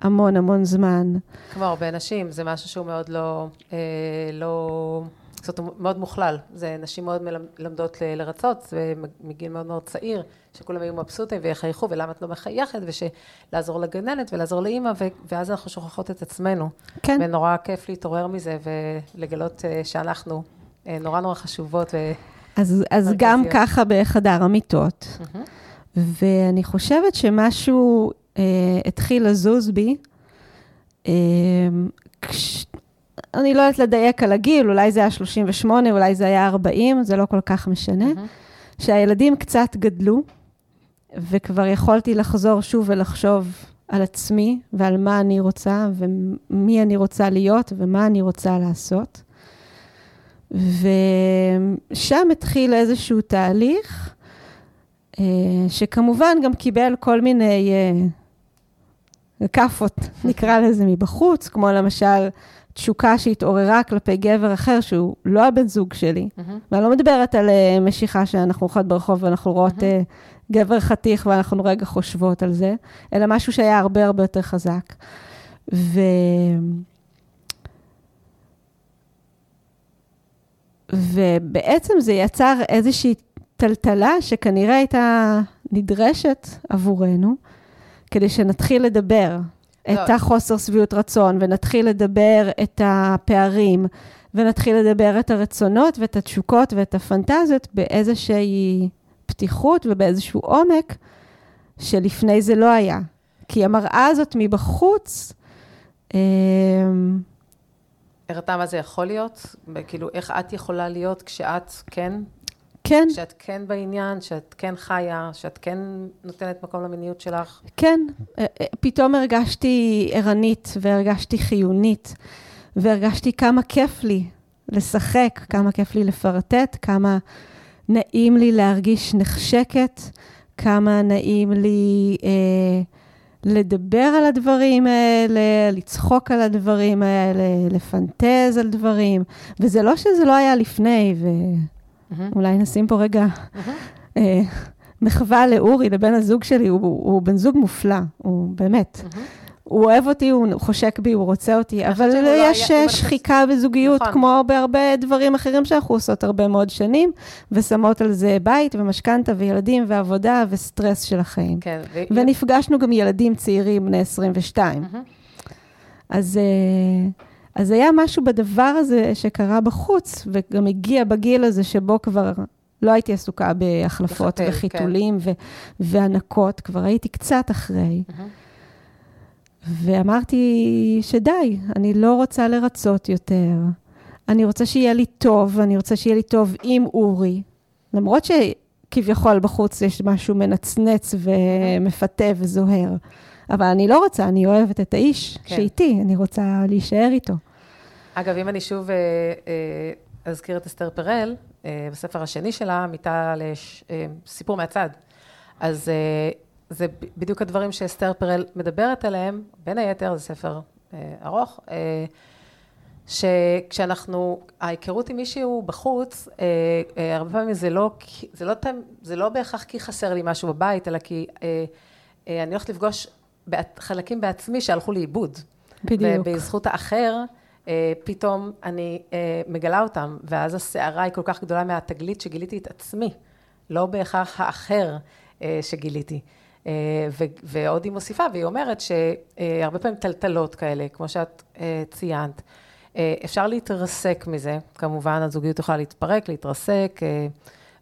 המון המון זמן. כמו הרבה נשים, זה משהו שהוא מאוד לא, אה, לא, זאת אומרת, מאוד מוכלל. זה נשים מאוד מלמדות לרצות, ומגיל מאוד מאוד צעיר, שכולם היו מבסוטים ויחייכו, ולמה את לא מחייכת, ולעזור לגננת ולעזור לאימא, ואז אנחנו שוכחות את עצמנו. כן. ונורא כיף להתעורר מזה, ולגלות שאנחנו נורא נורא חשובות. אז, אז גם ככה בחדר המיטות. Mm-hmm. ואני חושבת שמשהו אה, התחיל לזוז בי. אה, כש... אני לא יודעת לדייק על הגיל, אולי זה היה 38, אולי זה היה 40, זה לא כל כך משנה. Mm-hmm. שהילדים קצת גדלו, וכבר יכולתי לחזור שוב ולחשוב על עצמי ועל מה אני רוצה ומי אני רוצה להיות ומה אני רוצה לעשות. ושם התחיל איזשהו תהליך, שכמובן גם קיבל כל מיני כאפות, נקרא לזה, מבחוץ, כמו למשל תשוקה שהתעוררה כלפי גבר אחר שהוא לא הבן זוג שלי. Mm-hmm. ואני לא מדברת על uh, משיכה שאנחנו הולכות ברחוב ואנחנו רואות mm-hmm. uh, גבר חתיך ואנחנו רגע חושבות על זה, אלא משהו שהיה הרבה הרבה יותר חזק. ו... ובעצם זה יצר איזושהי טלטלה שכנראה הייתה נדרשת עבורנו, כדי שנתחיל לדבר לא. את החוסר שביעות רצון, ונתחיל לדבר את הפערים, ונתחיל לדבר את הרצונות ואת התשוקות ואת הפנטזיות באיזושהי פתיחות ובאיזשהו עומק, שלפני זה לא היה. כי המראה הזאת מבחוץ, הראתה מה זה יכול להיות? כאילו, איך את יכולה להיות כשאת כן כן. שאת כן בעניין, שאת כן חיה, שאת כן נותנת מקום למיניות שלך. כן, פתאום הרגשתי ערנית והרגשתי חיונית, והרגשתי כמה כיף לי לשחק, כמה כיף לי לפרטט, כמה נעים לי להרגיש נחשקת, כמה נעים לי אה, לדבר על הדברים האלה, לצחוק על הדברים האלה, לפנטז על דברים. וזה לא שזה לא היה לפני, ואולי נשים פה רגע אה, מחווה לאורי, לבן הזוג שלי, הוא, הוא בן זוג מופלא, הוא באמת. הוא אוהב אותי, הוא חושק בי, הוא רוצה אותי, אבל לא יש היה- שחיקה בזוגיות, נכון. כמו בהרבה דברים אחרים שאנחנו עושות הרבה מאוד שנים, ושמות על זה בית ומשכנתה וילדים ועבודה וסטרס של החיים. כן. ו- ונפגשנו גם ילדים צעירים בני 22. מהמם. אז, אה, אז היה משהו בדבר הזה שקרה בחוץ, וגם הגיע בגיל הזה שבו כבר לא הייתי עסוקה בהחלפות לחתל, וחיתולים ו- והנקות, כבר הייתי קצת אחרי. מהמם. ואמרתי שדי, אני לא רוצה לרצות יותר. אני רוצה שיהיה לי טוב, אני רוצה שיהיה לי טוב עם אורי. למרות שכביכול בחוץ יש משהו מנצנץ ומפתה וזוהר. אבל אני לא רוצה, אני אוהבת את האיש כן. שאיתי, אני רוצה להישאר איתו. אגב, אם אני שוב אה, אה, אזכיר את אסתר פרל, אה, בספר השני שלה, מיטה לסיפור מהצד. אז אה, זה בדיוק הדברים שאסתר פרל מדברת עליהם, בין היתר, זה ספר אה, ארוך, אה, שכשאנחנו, ההיכרות עם מישהו בחוץ, אה, אה, הרבה פעמים זה לא, זה לא, זה לא בהכרח כי חסר לי משהו בבית, אלא כי אה, אה, אני הולכת לפגוש חלקים בעצמי שהלכו לאיבוד. בדיוק. ובזכות האחר, אה, פתאום אני אה, מגלה אותם, ואז הסערה היא כל כך גדולה מהתגלית שגיליתי את עצמי, לא בהכרח האחר אה, שגיליתי. ו- ועוד היא מוסיפה, והיא אומרת שהרבה פעמים טלטלות כאלה, כמו שאת ציינת, אפשר להתרסק מזה, כמובן הזוגיות יכולה להתפרק, להתרסק,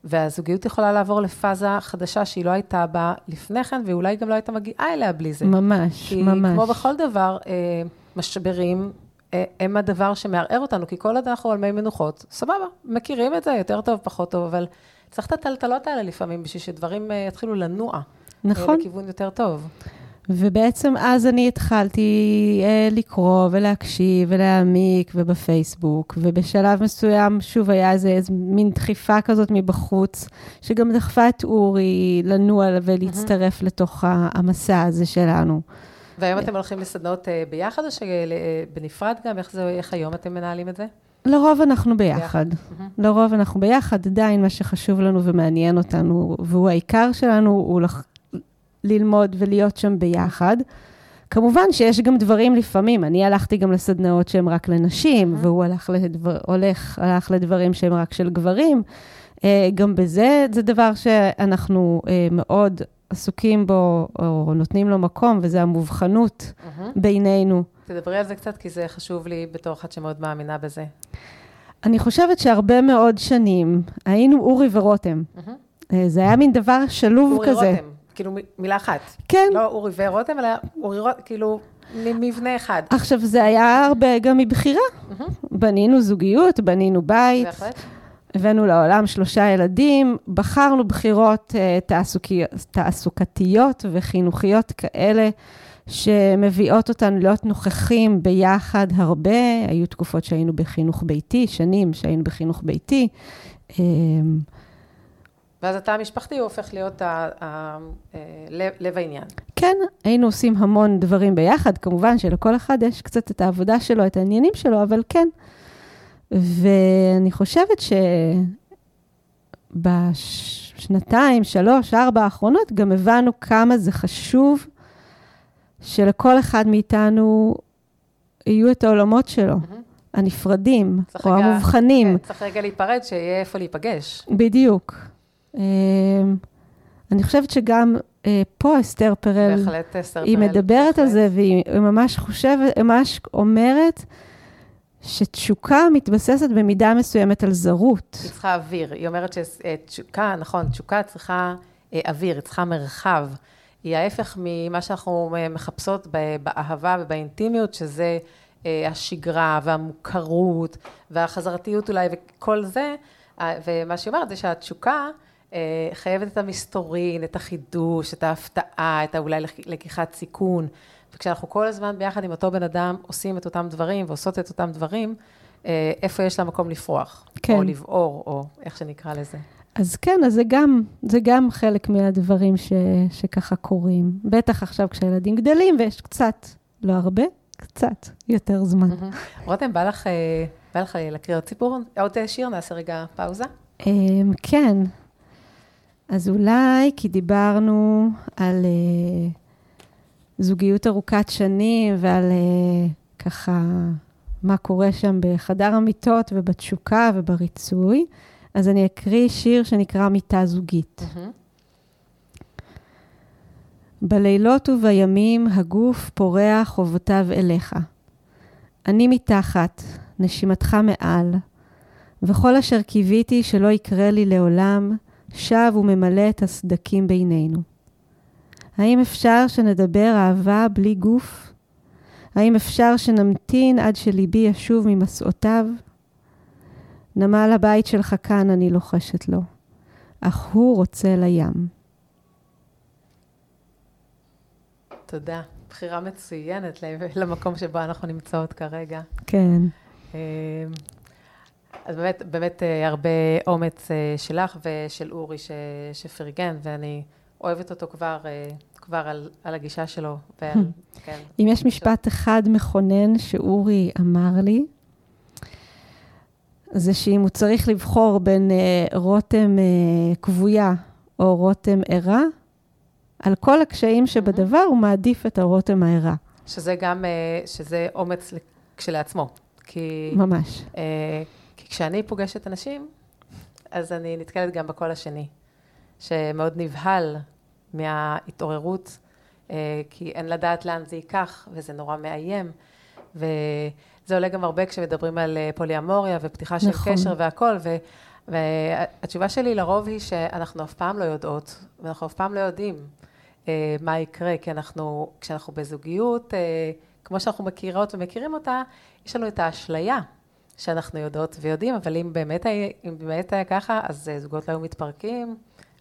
והזוגיות יכולה לעבור לפאזה חדשה שהיא לא הייתה בה לפני כן, ואולי גם לא הייתה מגיעה אליה בלי זה. ממש, כי ממש. כמו בכל דבר, אה, משברים אה, הם הדבר שמערער אותנו, כי כל עוד אנחנו על מי מנוחות, סבבה, מכירים את זה יותר טוב, פחות טוב, אבל צריך את הטלטלות האלה לפעמים, בשביל שדברים אה, יתחילו לנוע. נכון. לכיוון יותר טוב. ובעצם אז אני התחלתי אה, לקרוא ולהקשיב ולהעמיק ובפייסבוק, ובשלב מסוים שוב היה איזה, איזה מין דחיפה כזאת מבחוץ, שגם דחפה את אורי לנוע ולהצטרף לתוך ה- המסע הזה שלנו. והיום אתם הולכים לסדנאות אה, ביחד, או שבנפרד גם? איך זה, איך היום אתם מנהלים את זה? לרוב אנחנו ביחד. מהמם. לרוב אנחנו ביחד, עדיין מה שחשוב לנו ומעניין אותנו, והוא העיקר שלנו, הוא לח... ללמוד ולהיות שם ביחד. כמובן שיש גם דברים לפעמים, אני הלכתי גם לסדנאות שהן רק לנשים, והוא הלך, לדבר, הולך, הלך לדברים שהם רק של גברים. אה, גם בזה, זה דבר שאנחנו אה, מאוד עסוקים בו, או נותנים לו מקום, וזה המובחנות. בינינו. תדברי על זה קצת, כי זה חשוב לי בתור אחת שמאוד מאמינה בזה. אני חושבת שהרבה מאוד שנים היינו אורי ורותם. אה, זה היה מין דבר שלוב אורי כזה. רותם, כאילו מילה אחת. כן. לא אורי ורותם, אלא אורי רותם, כאילו ממבנה אחד. עכשיו, זה היה הרבה גם מבחירה. מהמם. בנינו זוגיות, בנינו בית, בהחלט. הבאנו לעולם שלושה ילדים, בחרנו בחירות אה, תעסוקי- תעסוקתיות וחינוכיות כאלה, שמביאות אותנו להיות נוכחים ביחד הרבה. היו תקופות שהיינו בחינוך ביתי, שנים שהיינו בחינוך ביתי. אה, ואז התא המשפחתי הוא הופך להיות ה- ה- אה, לב- לב העניין. כן, היינו עושים המון דברים ביחד, כמובן שלכל אחד יש קצת את העבודה שלו, את העניינים שלו, אבל כן. ואני חושבת שבשנתיים, שלוש, ארבע האחרונות, גם הבנו כמה זה חשוב שלכל אחד מאיתנו יהיו את העולמות שלו, מהמם. הנפרדים, או רגע- המובחנים. כן, צריך רגע להיפרד, שיהיה איפה להיפגש. בדיוק. אמ, אני חושבת שגם אה, פה אסתר פרל... בהחלט אסתר היא פרל, מדברת על. זה, והיא ממש חושבת, ממש אומרת שתשוקה מתבססת במידה מסוימת על זרות. היא צריכה אוויר. היא אומרת שתשוקה, נכון, תשוקה צריכה אה, אוויר, היא צריכה מרחב. היא ההפך ממה שאנחנו אה, מחפשות באהבה ובאינטימיות, שזה אה, השגרה והמוכרות והחזרתיות אולי וכל זה. אה, ומה שהיא אומרת זה שהתשוקה אה, חייבת את המסתורין, את החידוש, את ההפתעה, את אולי לק- לקיחת סיכון. וכשאנחנו כל הזמן ביחד עם אותו בן אדם עושים את אותם דברים ועושות את אותם דברים, אה, איפה יש לה מקום לפרוח. כן. או לבעור, או איך שנקרא לזה. אז כן, אז זה גם, זה גם חלק מהדברים ש, שככה קורים. בטח עכשיו כשהילדים גדלים ויש קצת, לא הרבה, קצת יותר זמן. רותם, בא לך, אה, בא לך להקריא עוד סיפור? עוד אה, שיר? נעשה רגע פאוזה. אמ, כן. אז אולי כי דיברנו על uh, זוגיות ארוכת שנים ועל uh, ככה מה קורה שם בחדר המיטות ובתשוקה ובריצוי, אז אני אקריא שיר שנקרא מיטה זוגית. בלילות ובימים הגוף פורע חובותיו אליך. אני מתחת, נשימתך מעל, וכל אשר קיוויתי שלא יקרה לי לעולם, שב וממלא את הסדקים בינינו. האם אפשר שנדבר אהבה בלי גוף? האם אפשר שנמתין עד שליבי ישוב ממסעותיו? נמל הבית שלך כאן אני לוחשת לו, אך הוא רוצה לים. תודה. בחירה מצוינת למקום שבו אנחנו נמצאות כרגע. כן. אז באמת, באמת אה, הרבה אומץ אה, שלך ושל אורי ש, שפרגן, ואני אוהבת אותו כבר, אה, כבר על, על הגישה שלו. ועל, כן. אם יש משפט אחד מכונן שאורי אמר לי, זה שאם הוא צריך לבחור בין uh, רותם uh, כבויה או רותם ערה, על כל הקשיים שבדבר הוא מעדיף את הרותם הערה. שזה גם, uh, שזה אומץ כשלעצמו. כי... ממש. Uh, כשאני פוגשת אנשים, אז אני נתקלת גם בקול השני, שמאוד נבהל מההתעוררות, uh, כי אין לדעת לאן זה ייקח, וזה נורא מאיים. ו... זה עולה גם הרבה כשמדברים על אה, פוליאמוריה ופתיחה של נכון. קשר והכול, ו, והתשובה שלי לרוב היא שאנחנו אף פעם לא יודעות, ואנחנו אף פעם לא יודעים אה, מה יקרה, כי אנחנו, כשאנחנו בזוגיות, אה, כמו שאנחנו מכירות ומכירים אותה, יש לנו את האשליה שאנחנו יודעות ויודעים, אבל אם באמת, אם באמת היה ככה, אז אה, זוגות לא היו מתפרקים.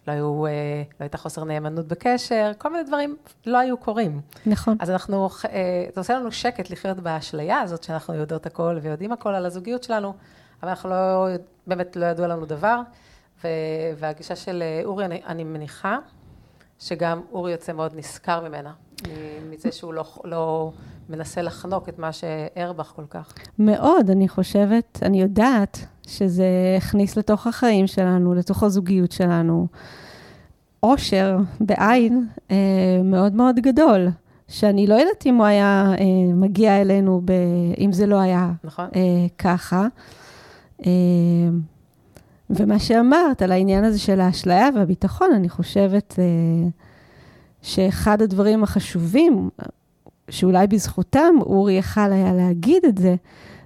לא, היו, אה, לא הייתה חוסר נאמנות בקשר, כל מיני דברים לא היו קורים. נכון. אז אנחנו, אה, זה עושה לנו שקט לחיות באשליה הזאת שאנחנו יודעות הכל ויודעים הכל על הזוגיות שלנו, אבל אנחנו לא, באמת לא ידוע לנו דבר. והגישה של אורי, אני, אני מניחה שגם אורי יוצא מאוד נשכר ממנה, מזה שהוא לא, לא מנסה לחנוק את מה שער בך כל כך. מאוד, אני חושבת, אני יודעת שזה הכניס לתוך החיים שלנו, לתוך הזוגיות שלנו, אושר בעין אה, מאוד מאוד גדול, שאני לא יודעת אם הוא היה אה, מגיע אלינו, ב, אם זה לא היה נכון. אה, ככה. אה, ומה שאמרת על העניין הזה של האשליה והביטחון, אני חושבת אה, שאחד הדברים החשובים, שאולי בזכותם אורי יכל היה להגיד את זה,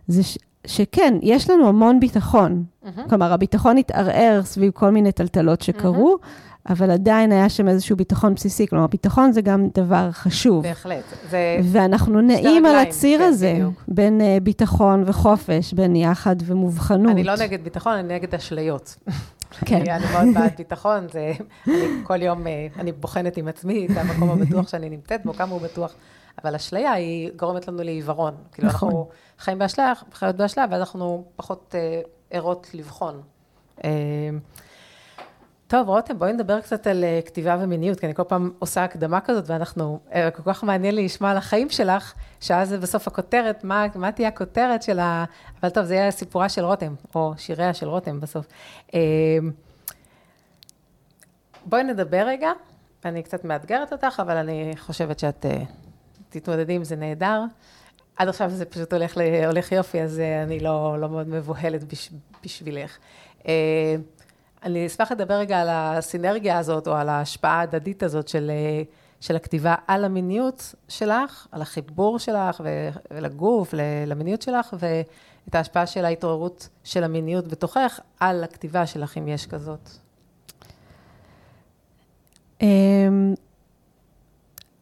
זה ש, שכן, יש לנו המון ביטחון. Mm-hmm. כלומר, הביטחון התערער סביב כל מיני טלטלות שקרו, mm-hmm. אבל עדיין היה שם איזשהו ביטחון בסיסי. כלומר, ביטחון זה גם דבר חשוב. בהחלט. זה... ואנחנו נעים על הציר כן, הזה, בדיוק. בין uh, ביטחון וחופש, בין יחד ומובחנות. אני לא נגד ביטחון, אני נגד אשליות. כן. אני מאוד בעד ביטחון, זה, אני כל יום, אה, אני בוחנת עם עצמי את המקום הבטוח שאני נמצאת בו, כמה הוא בטוח. אבל אשליה היא גורמת לנו לעיוורון. כאילו, נכון. אנחנו חיים באשליה, חיות באשליה, ואז אנחנו פחות אה, ערות לבחון. אה, טוב, רותם, בואי נדבר קצת על uh, כתיבה ומיניות, כי אני כל פעם עושה הקדמה כזאת, ואנחנו, uh, כל כך מעניין לי לשמוע על החיים שלך, שאז זה בסוף הכותרת, מה, מה תהיה הכותרת של ה... אבל טוב, זה יהיה סיפורה של רותם, או שיריה של רותם בסוף. Uh, בואי נדבר רגע, אני קצת מאתגרת אותך, אבל אני חושבת שאת תתמודדי עם זה נהדר. עד עכשיו זה פשוט הולך, הולך יופי, אז אני לא, לא מאוד מבוהלת בש, בשבילך. אני אשמח לדבר רגע על הסינרגיה הזאת, או על ההשפעה ההדדית הזאת של, של הכתיבה על המיניות שלך, על החיבור שלך ולגוף, למיניות שלך, ואת ההשפעה של ההתעוררות של המיניות בתוכך על הכתיבה שלך, אם יש כזאת. אמ,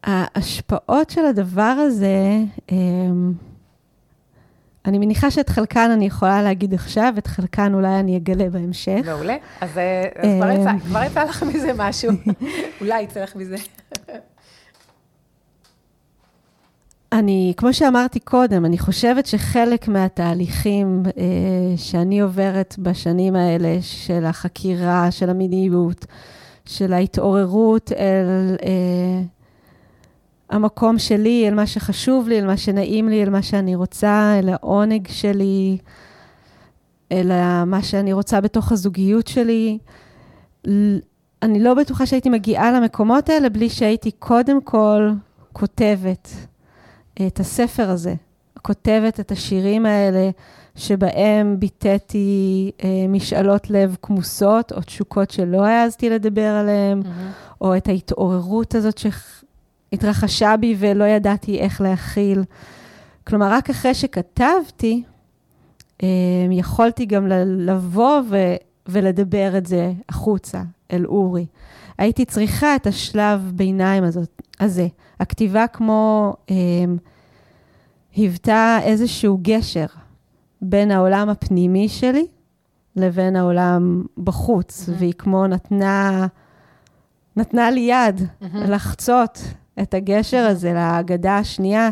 ההשפעות של הדבר הזה, אמ, אני מניחה שאת חלקן אני יכולה להגיד עכשיו, את חלקן אולי אני אגלה בהמשך. מעולה. אז, אה, אז כבר, יצא, אמ. כבר יצא לך מזה משהו. אולי יצא לך מזה. אני, כמו שאמרתי קודם, אני חושבת שחלק מהתהליכים אה, שאני עוברת בשנים האלה, של החקירה, של המיניות, של ההתעוררות אל אה, המקום שלי, אל מה שחשוב לי, אל מה שנעים לי, אל מה שאני רוצה, אל העונג שלי, אל מה שאני רוצה בתוך הזוגיות שלי. אני לא בטוחה שהייתי מגיעה למקומות האלה בלי שהייתי קודם כל כותבת את הספר הזה, כותבת את השירים האלה שבהם ביטאתי אה, משאלות לב כמוסות או תשוקות שלא העזתי לדבר עליהן, mm-hmm. או את ההתעוררות הזאת שהתרחשה בי ולא ידעתי איך להכיל. כלומר, רק אחרי שכתבתי, אה, יכולתי גם לבוא ו- ולדבר את זה החוצה, אל אורי. הייתי צריכה את השלב ביניים הזאת, הזה. הכתיבה כמו אה, היוותה איזשהו גשר בין העולם הפנימי שלי לבין העולם בחוץ, mm-hmm. והיא כמו נתנה, נתנה לי יד mm-hmm. לחצות את הגשר mm-hmm. הזה להגדה השנייה,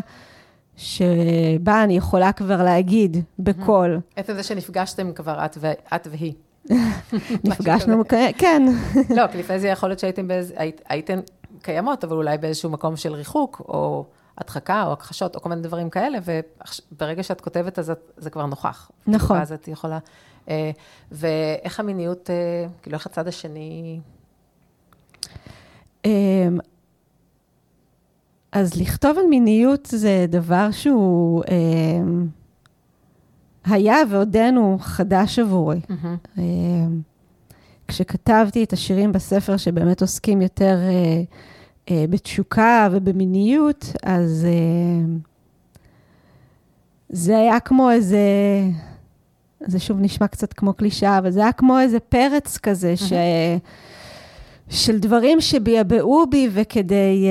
שבה אני יכולה כבר להגיד בקול. עצם זה שנפגשתם כבר, את, ו- את והיא. נפגשנו, כן. לא, כי לפני זה יכול להיות שהייתם באיזה, הייתן קיימות, אבל אולי באיזשהו מקום של ריחוק, או הדחקה, או הכחשות, או כל מיני דברים כאלה, וברגע שאת כותבת, אז זה כבר נוכח. נכון. ואז את יכולה... אה, ואיך המיניות, אה, כאילו, איך הצד השני... אז לכתוב על מיניות זה דבר שהוא אמ, היה ועודנו חדש עבורי. Mm-hmm. כשכתבתי את השירים בספר שבאמת עוסקים יותר אה, אה, בתשוקה ובמיניות, אז אה, זה היה כמו איזה, זה שוב נשמע קצת כמו קלישאה, אבל זה היה כמו איזה פרץ כזה, ש... של דברים שביעבעו בי, וכדי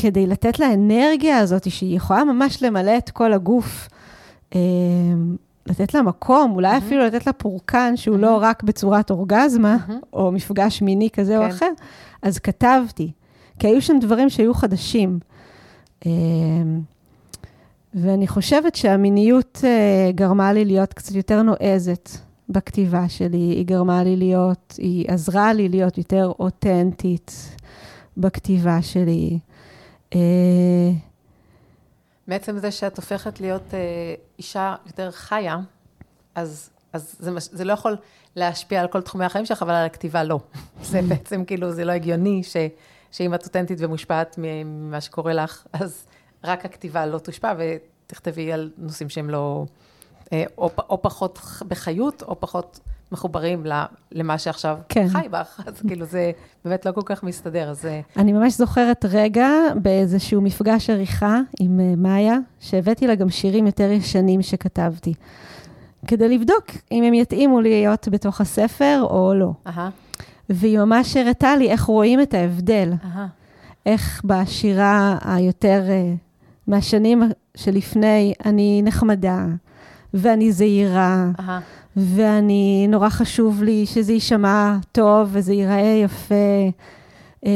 כדי לתת לאנרגיה הזאת, שהיא יכולה ממש למלא את כל הגוף, לתת לה מקום, אולי mm-hmm. אפילו לתת לה פורקן שהוא mm-hmm. לא רק בצורת אורגזמה, mm-hmm. או מפגש מיני כזה כן. או אחר, אז כתבתי, כי היו שם דברים שהיו חדשים. אמ, ואני חושבת שהמיניות אה, גרמה לי להיות קצת יותר נועזת בכתיבה שלי, היא גרמה לי להיות, היא עזרה לי להיות יותר אותנטית בכתיבה שלי. אה, מעצם זה שאת הופכת להיות אה, אישה יותר חיה, אז, אז זה, זה לא יכול להשפיע על כל תחומי החיים שלך, אבל על הכתיבה לא. זה בעצם כאילו, זה לא הגיוני ש, שאם את אותנטית ומושפעת ממה שקורה לך, אז רק הכתיבה לא תושפע, ותכתבי על נושאים שהם לא, אה, או, או פחות בחיות, או פחות מחוברים למה שעכשיו כן. חי בך, אז כאילו זה באמת לא כל כך מסתדר, אז... אה, אני ממש זוכרת רגע באיזשהו מפגש עריכה עם אה, מאיה, שהבאתי לה גם שירים יותר ישנים שכתבתי, כדי לבדוק אם הם יתאימו להיות בתוך הספר או לא. והיא ממש הראתה לי איך רואים את ההבדל. איך בשירה היותר, uh, מהשנים שלפני, אני נחמדה, ואני זהירה. ואני, נורא חשוב לי שזה יישמע טוב וזה ייראה יפה, אמ,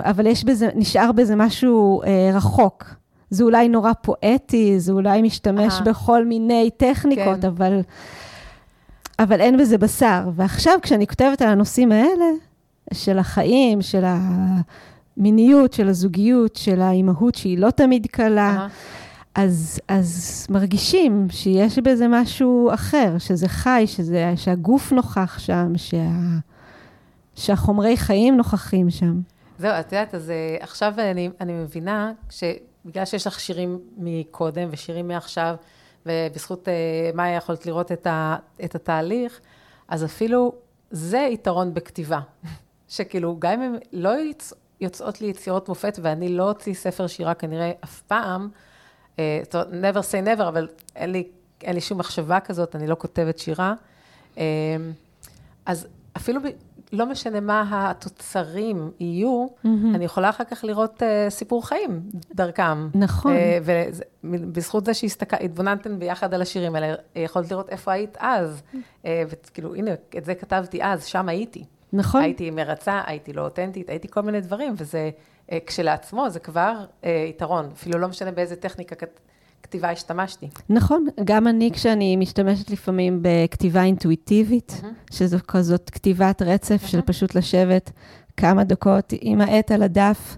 אבל יש בזה, נשאר בזה משהו אה, רחוק. זה אולי נורא פואטי, זה אולי משתמש Aha. בכל מיני טכניקות, כן. אבל, אבל אין בזה בשר. ועכשיו, כשאני כותבת על הנושאים האלה, של החיים, של המיניות, של הזוגיות, של האימהות שהיא לא תמיד קלה, Aha. אז, אז מרגישים שיש בזה משהו אחר, שזה חי, שזה, שהגוף נוכח שם, שה, שהחומרי חיים נוכחים שם. זהו, את יודעת, אז אה, עכשיו אני, אני מבינה שבגלל שיש לך שירים מקודם ושירים מעכשיו, ובזכות מה יכולת לראות את, ה, את התהליך, אז אפילו זה יתרון בכתיבה. שכאילו, גם אם הן לא יוצאות לי יצירות מופת, ואני לא אוציא ספר שירה כנראה אף פעם, אה, never say never, אבל אין לי, אין לי שום מחשבה כזאת, אני לא כותבת שירה. אה, אז אפילו ב, לא משנה מה התוצרים יהיו, mm-hmm. אני יכולה אחר כך לראות uh, סיפור חיים דרכם. נכון. Uh, ובזכות זה שהתבוננתם ביחד על השירים האלה, יכולת לראות איפה היית אז. Uh, וכאילו, הנה, את זה כתבתי אז, שם הייתי. נכון. הייתי מרצה, הייתי לא אותנטית, הייתי כל מיני דברים, וזה... אה, כשלעצמו זה כבר אה, יתרון, אפילו לא משנה באיזה טכניקה כתיבה השתמשתי. נכון, גם אני כשאני משתמשת לפעמים בכתיבה אינטואיטיבית, mm-hmm. שזו כזאת כתיבת רצף mm-hmm. של פשוט לשבת כמה דקות עם העט על הדף.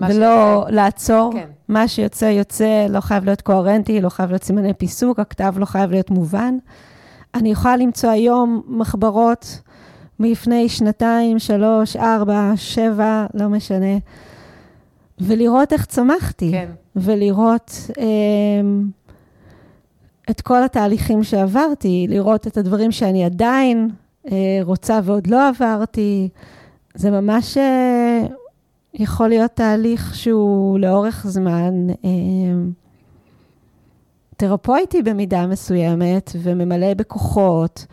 ולא שיוצא. לעצור. כן. מה שיוצא, יוצא, לא חייב להיות קוהרנטי, לא חייב להיות סימני פיסוק, הכתב לא חייב להיות מובן. אני יכולה למצוא היום מחברות מלפני שנתיים, שלוש, ארבע, שבע, לא משנה, ולראות איך צמחתי. כן. ולראות אה, את כל התהליכים שעברתי, לראות את הדברים שאני עדיין אה, רוצה ועוד לא עברתי. זה ממש אה, יכול להיות תהליך שהוא לאורך זמן אה, תרפויטי במידה מסוימת וממלא בכוחות.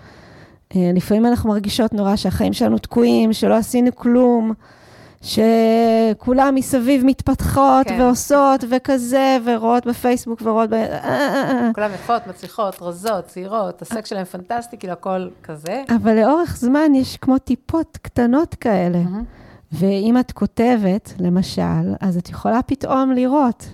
אה, לפעמים אנחנו מרגישות נורא שהחיים שלנו תקועים, שלא עשינו כלום, שכולם מסביב מתפתחות כן. ועושות וכזה, ורואות בפייסבוק ורואות ב... כולם יפות, מצליחות, רזות, צעירות, הסקס שלהם פנטסטי, כאילו הכל כזה. אבל לאורך זמן יש כמו טיפות קטנות כאלה. ואם את כותבת, למשל, אז את יכולה פתאום לראות.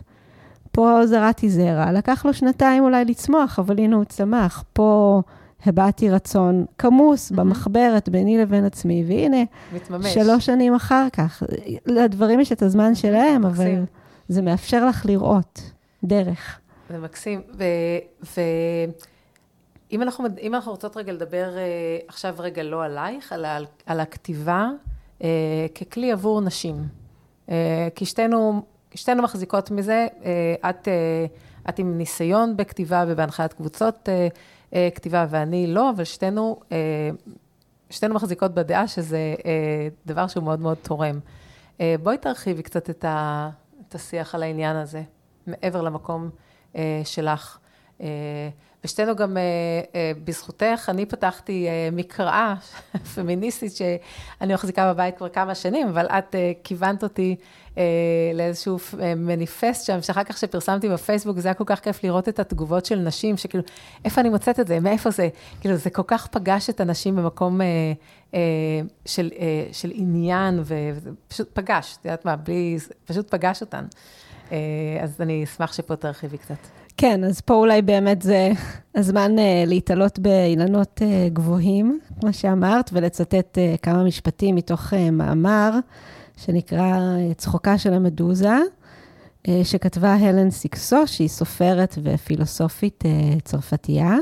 פה זרעתי זרע, לקח לו שנתיים אולי לצמוח, אבל הנה הוא צמח. פה הבעתי רצון כמוס mm-hmm. במחברת ביני לבין עצמי, והנה, מתממש. שלוש שנים אחר כך. לדברים יש את הזמן שלהם, מקסים. אבל זה מאפשר לך לראות דרך. זה מקסים. ואם אנחנו, אנחנו רוצות רגע לדבר אה, עכשיו רגע לא עלייך, אלא על, על הכתיבה אה, ככלי עבור נשים. אה, כי שתינו, שתינו מחזיקות מזה, את, את עם ניסיון בכתיבה ובהנחיית קבוצות. אה, אה, כתיבה ואני לא, אבל שתינו, אה, שתינו מחזיקות בדעה שזה אה, דבר שהוא מאוד מאוד תורם. בואי תרחיבי קצת את, ה, את השיח על העניין הזה, מעבר למקום שלך. ושתינו גם, בזכותך, אני פתחתי מקראה פמיניסטית שאני מחזיקה בבית כבר כמה שנים, אבל את כיוונת אותי אה, לאיזשהו אה, מניפסט שם, שאחר כך שפרסמתי בפייסבוק, זה היה כל כך כיף לראות את התגובות של נשים, שכאילו, איפה אני מוצאת את זה, מאיפה זה? כאילו, זה כל כך פגש את הנשים במקום אה, אה, של, אה, של עניין, ופשוט פגש, את יודעת מה, בלי, פשוט פגש אותן. אה, אז אני אשמח שפה תרחיבי קצת. כן, אז פה אולי באמת זה הזמן uh, להתעלות באילנות uh, גבוהים, כמו שאמרת, ולצטט uh, כמה משפטים מתוך uh, מאמר שנקרא צחוקה של המדוזה, אה, שכתבה הלן סיקסו, שהיא סופרת ופילוסופית אה, צרפתייה.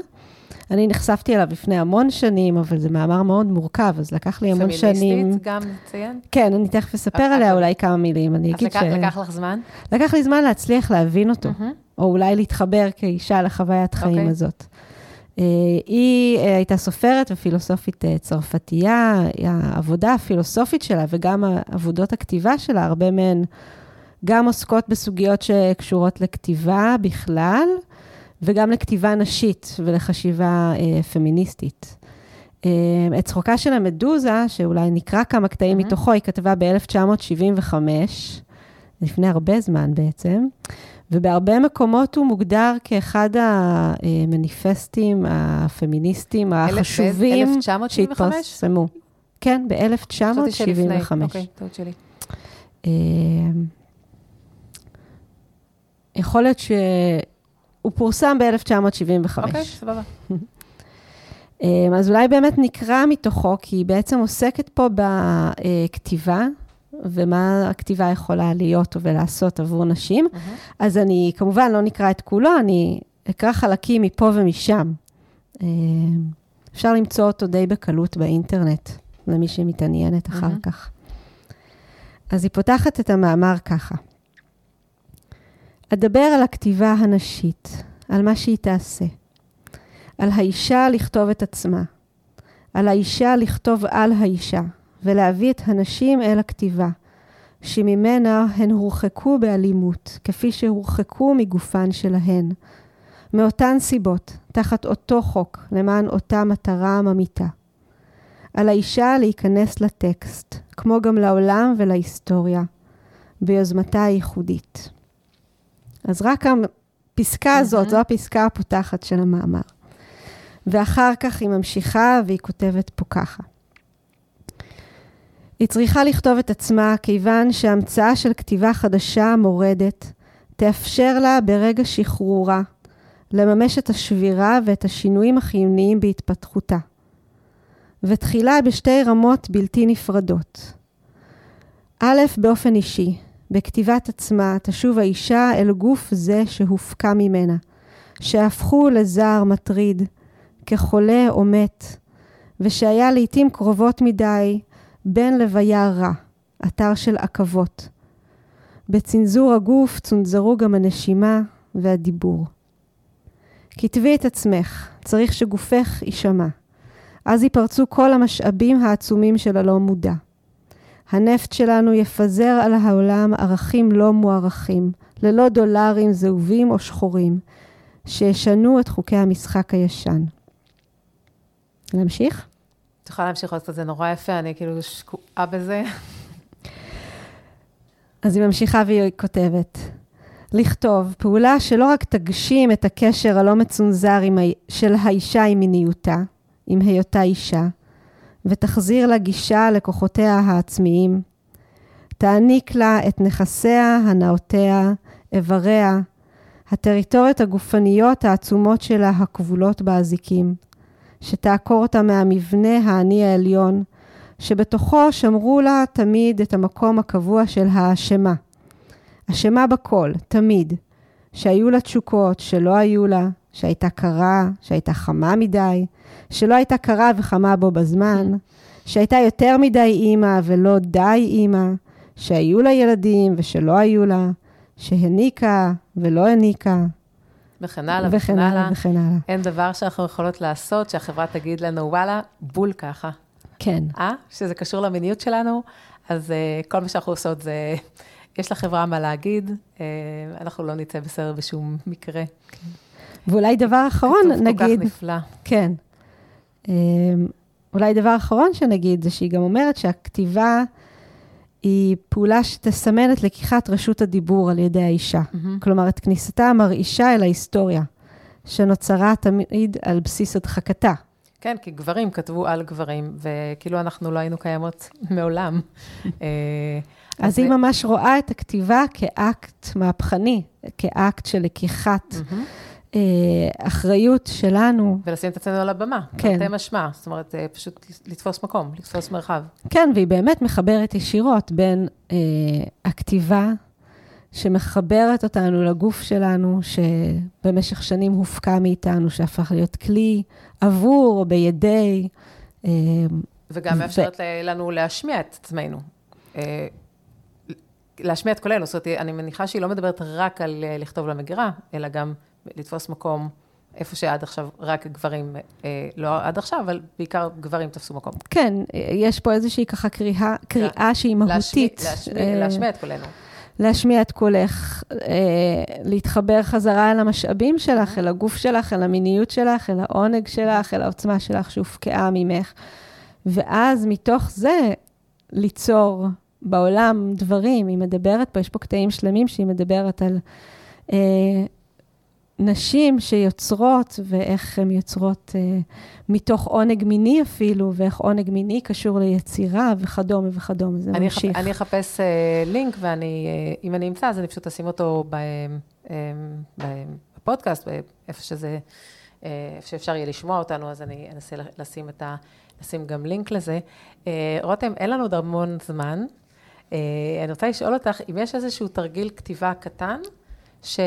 אני נחשפתי אליו לפני המון שנים, אבל זה מאמר מאוד מורכב, אז לקח לי המון שנים... פמיניסטית גם לציין? כן, אני תכף אספר עליה אולי כמה מילים. אני אגיד ש... אז לקח לך זמן? לקח לי זמן להצליח להבין אותו, או אולי להתחבר כאישה לחוויית חיים אוקיי. הזאת. אה, היא אה, הייתה סופרת ופילוסופית אה, צרפתייה, העבודה הפילוסופית שלה וגם עבודות הכתיבה שלה, הרבה מהן גם עוסקות בסוגיות שקשורות לכתיבה בכלל, וגם לכתיבה נשית ולחשיבה פמיניסטית. את צחוקה של המדוזה, שאולי נקרא כמה קטעים mm-hmm. מתוכו, היא כתבה ב-1975, לפני הרבה זמן בעצם. ובהרבה מקומות הוא מוגדר כאחד המניפסטים הפמיניסטיים החשובים שהתפרסמו. כן, ב-1975. אוקיי, טעות שלי. אה, יכול להיות שהוא פורסם ב-1975. אוקיי, סבבה. אה, אז אולי באמת נקרא מתוכו, כי היא בעצם עוסקת פה בכתיבה ומה הכתיבה יכולה להיות ולעשות עבור נשים. Mm-hmm. אז אני כמובן לא נקרא את כולו, אני אקרא חלקים מפה ומשם. אה, אפשר למצוא אותו די בקלות באינטרנט, למי שמתעניינת אחר mm-hmm. כך. אז היא פותחת את המאמר ככה: אדבר על הכתיבה הנשית, על מה שהיא תעשה, על האישה לכתוב את עצמה, על האישה לכתוב על האישה, ולהביא את הנשים אל הכתיבה, שממנה הן הורחקו באלימות, כפי שהורחקו מגופן שלהן. מאותן סיבות, תחת אותו חוק, למען אותה מטרה ממיתה. על האישה להיכנס לטקסט, כמו גם לעולם ולהיסטוריה, ביוזמתה הייחודית. אז רק הפסקה הזאת, זו הפסקה הפותחת של המאמר. ואחר כך היא ממשיכה והיא כותבת פה ככה. היא צריכה לכתוב את עצמה כיוון שהמצאה של כתיבה חדשה מורדת תאפשר לה ברגע שחרורה לממש את השבירה ואת השינויים החיוניים בהתפתחותה. ותחילה בשתי רמות בלתי נפרדות. א', באופן אישי, בכתיבת עצמה תשוב האישה אל גוף זה שהופקע ממנה, שהפכו לזער מטריד, כחולה או מת, ושהיה לעתים קרובות מדי בין לוויה רע, אתר של עכבות. בצנזור הגוף צונזרו גם הנשימה והדיבור. כתבי את עצמך, צריך שגופך יישמע. אז ייפרצו כל המשאבים העצומים של הלא מודע. הנפט שלנו יפזר על העולם ערכים לא מוערכים, ללא דולרים זהובים או שחורים, שישנו את חוקי המשחק הישן. להמשיך? את יכולה להמשיך עוד קצת, זה נורא יפה, אני כאילו שקועה בזה. אז היא ממשיכה והיא כותבת, לכתוב פעולה שלא רק תגשים את הקשר הלא מצונזר ה... של האישה עם מיניותה, עם היותה אישה, ותחזיר לה גישה לכוחותיה העצמיים, תעניק לה את נכסיה, הנאותיה, איבריה, הטריטוריות הגופניות העצומות שלה הכבולות באזיקים, שתעקור אותה מהמבנה האני העליון, שבתוכו שמרו לה תמיד את המקום הקבוע של האשמה. אשמה בכל, תמיד. שהיו לה תשוקות, שלא היו לה, שהייתה קרה, שהייתה חמה מדי, שלא הייתה קרה וחמה בו בזמן, שהייתה יותר מדי אימא ולא די אימא, שהיו לה ילדים ושלא היו לה, שהניקה ולא הניקה. וכן הלאה וכן הלאה וכן הלאה. אין דבר שאנחנו יכולות לעשות שהחברה תגיד לנו, וואלה, בול ככה. כן. אה? שזה קשור למיניות שלנו, אז uh, כל מה שאנחנו עושות זה, יש לחברה מה להגיד, uh, אנחנו לא נצא בסדר בשום מקרה. ואולי דבר אחרון, כתוב נגיד... כל כך נפלא. כן. אמ, אולי דבר אחרון שנגיד, זה שהיא גם אומרת שהכתיבה היא פעולה שתסמן את לקיחת רשות הדיבור על ידי האישה. מהמם. כלומר, את כניסתה המרעישה אל ההיסטוריה, שנוצרה תמיד על בסיס הדחקתה. כן, כי גברים כתבו על גברים, וכאילו אנחנו לא היינו קיימות מעולם. אה, אז היא ממש רואה את הכתיבה כאקט מהפכני, כאקט של לקיחת מהמם. אה, אחריות שלנו. ולשים את עצמנו על הבמה, כן. תרתי משמע, זאת אומרת, אה, פשוט לתפוס מקום, לתפוס מרחב. כן, והיא באמת מחברת ישירות בין אה, הכתיבה, שמחברת אותנו לגוף שלנו, שבמשך שנים הופקע מאיתנו, שהפך להיות כלי עבור או בידי. אה, וגם ו- מאפשרת לנו להשמיע את עצמנו. אה, להשמיע את קולנו, זאת אומרת, אני מניחה שהיא לא מדברת רק על אה, לכתוב למגירה, אלא גם לתפוס מקום איפה שעד עכשיו רק גברים, אה, לא עד עכשיו, אבל בעיקר גברים תפסו מקום. כן, יש פה איזושהי ככה קריאה, קריאה שהיא מהותית. להשמיע, להשמיע, אה, להשמיע את קולנו. להשמיע את קולך, אה, להתחבר חזרה אל המשאבים שלך, אל הגוף שלך, אל המיניות שלך, אל העונג שלך, אל העוצמה שלך שהופקעה ממך. ואז מתוך זה ליצור בעולם דברים. היא מדברת פה, יש פה קטעים שלמים שהיא מדברת על נשים שיוצרות ואיך הן יוצרות אה, מתוך עונג מיני אפילו, ואיך עונג מיני קשור ליצירה וכדומה וכדומה. זה אני, ממשיך. אני אחפש uh, לינק, ואני, uh, אם אני אמצא, אז אני פשוט אשים אותו ב, um, ב, בפודקאסט, איפה שזה, uh, איפה שאפשר יהיה לשמוע אותנו, אז אני אנסה לשים, את ה, לשים גם לינק לזה. Uh, רותם, אין לנו עוד המון זמן. Uh, אני רוצה לשאול אותך, אם יש איזשהו תרגיל כתיבה קטן, ש,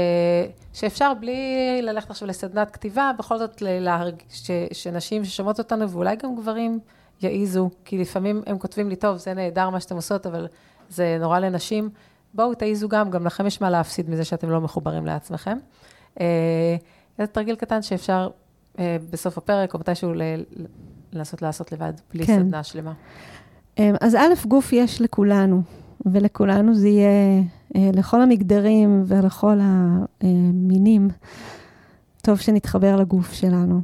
שאפשר בלי ללכת עכשיו לסדנת כתיבה, בכל זאת להרג, ש, שנשים ששומעות אותנו, ואולי גם גברים, יעיזו, כי לפעמים הם כותבים לי, טוב, זה נהדר מה שאתם עושות, אבל זה נורא לנשים. בואו, תעיזו גם, גם לכם יש מה להפסיד מזה שאתם לא מחוברים לעצמכם. אה, זה תרגיל קטן שאפשר אה, בסוף הפרק, או מתישהו לנסות לעשות לבד, בלי כן. סדנה שלמה. אמ, אז א', גוף יש לכולנו, ולכולנו זה יהיה, אה, לכל המגדרים ולכל המינים, טוב שנתחבר לגוף שלנו.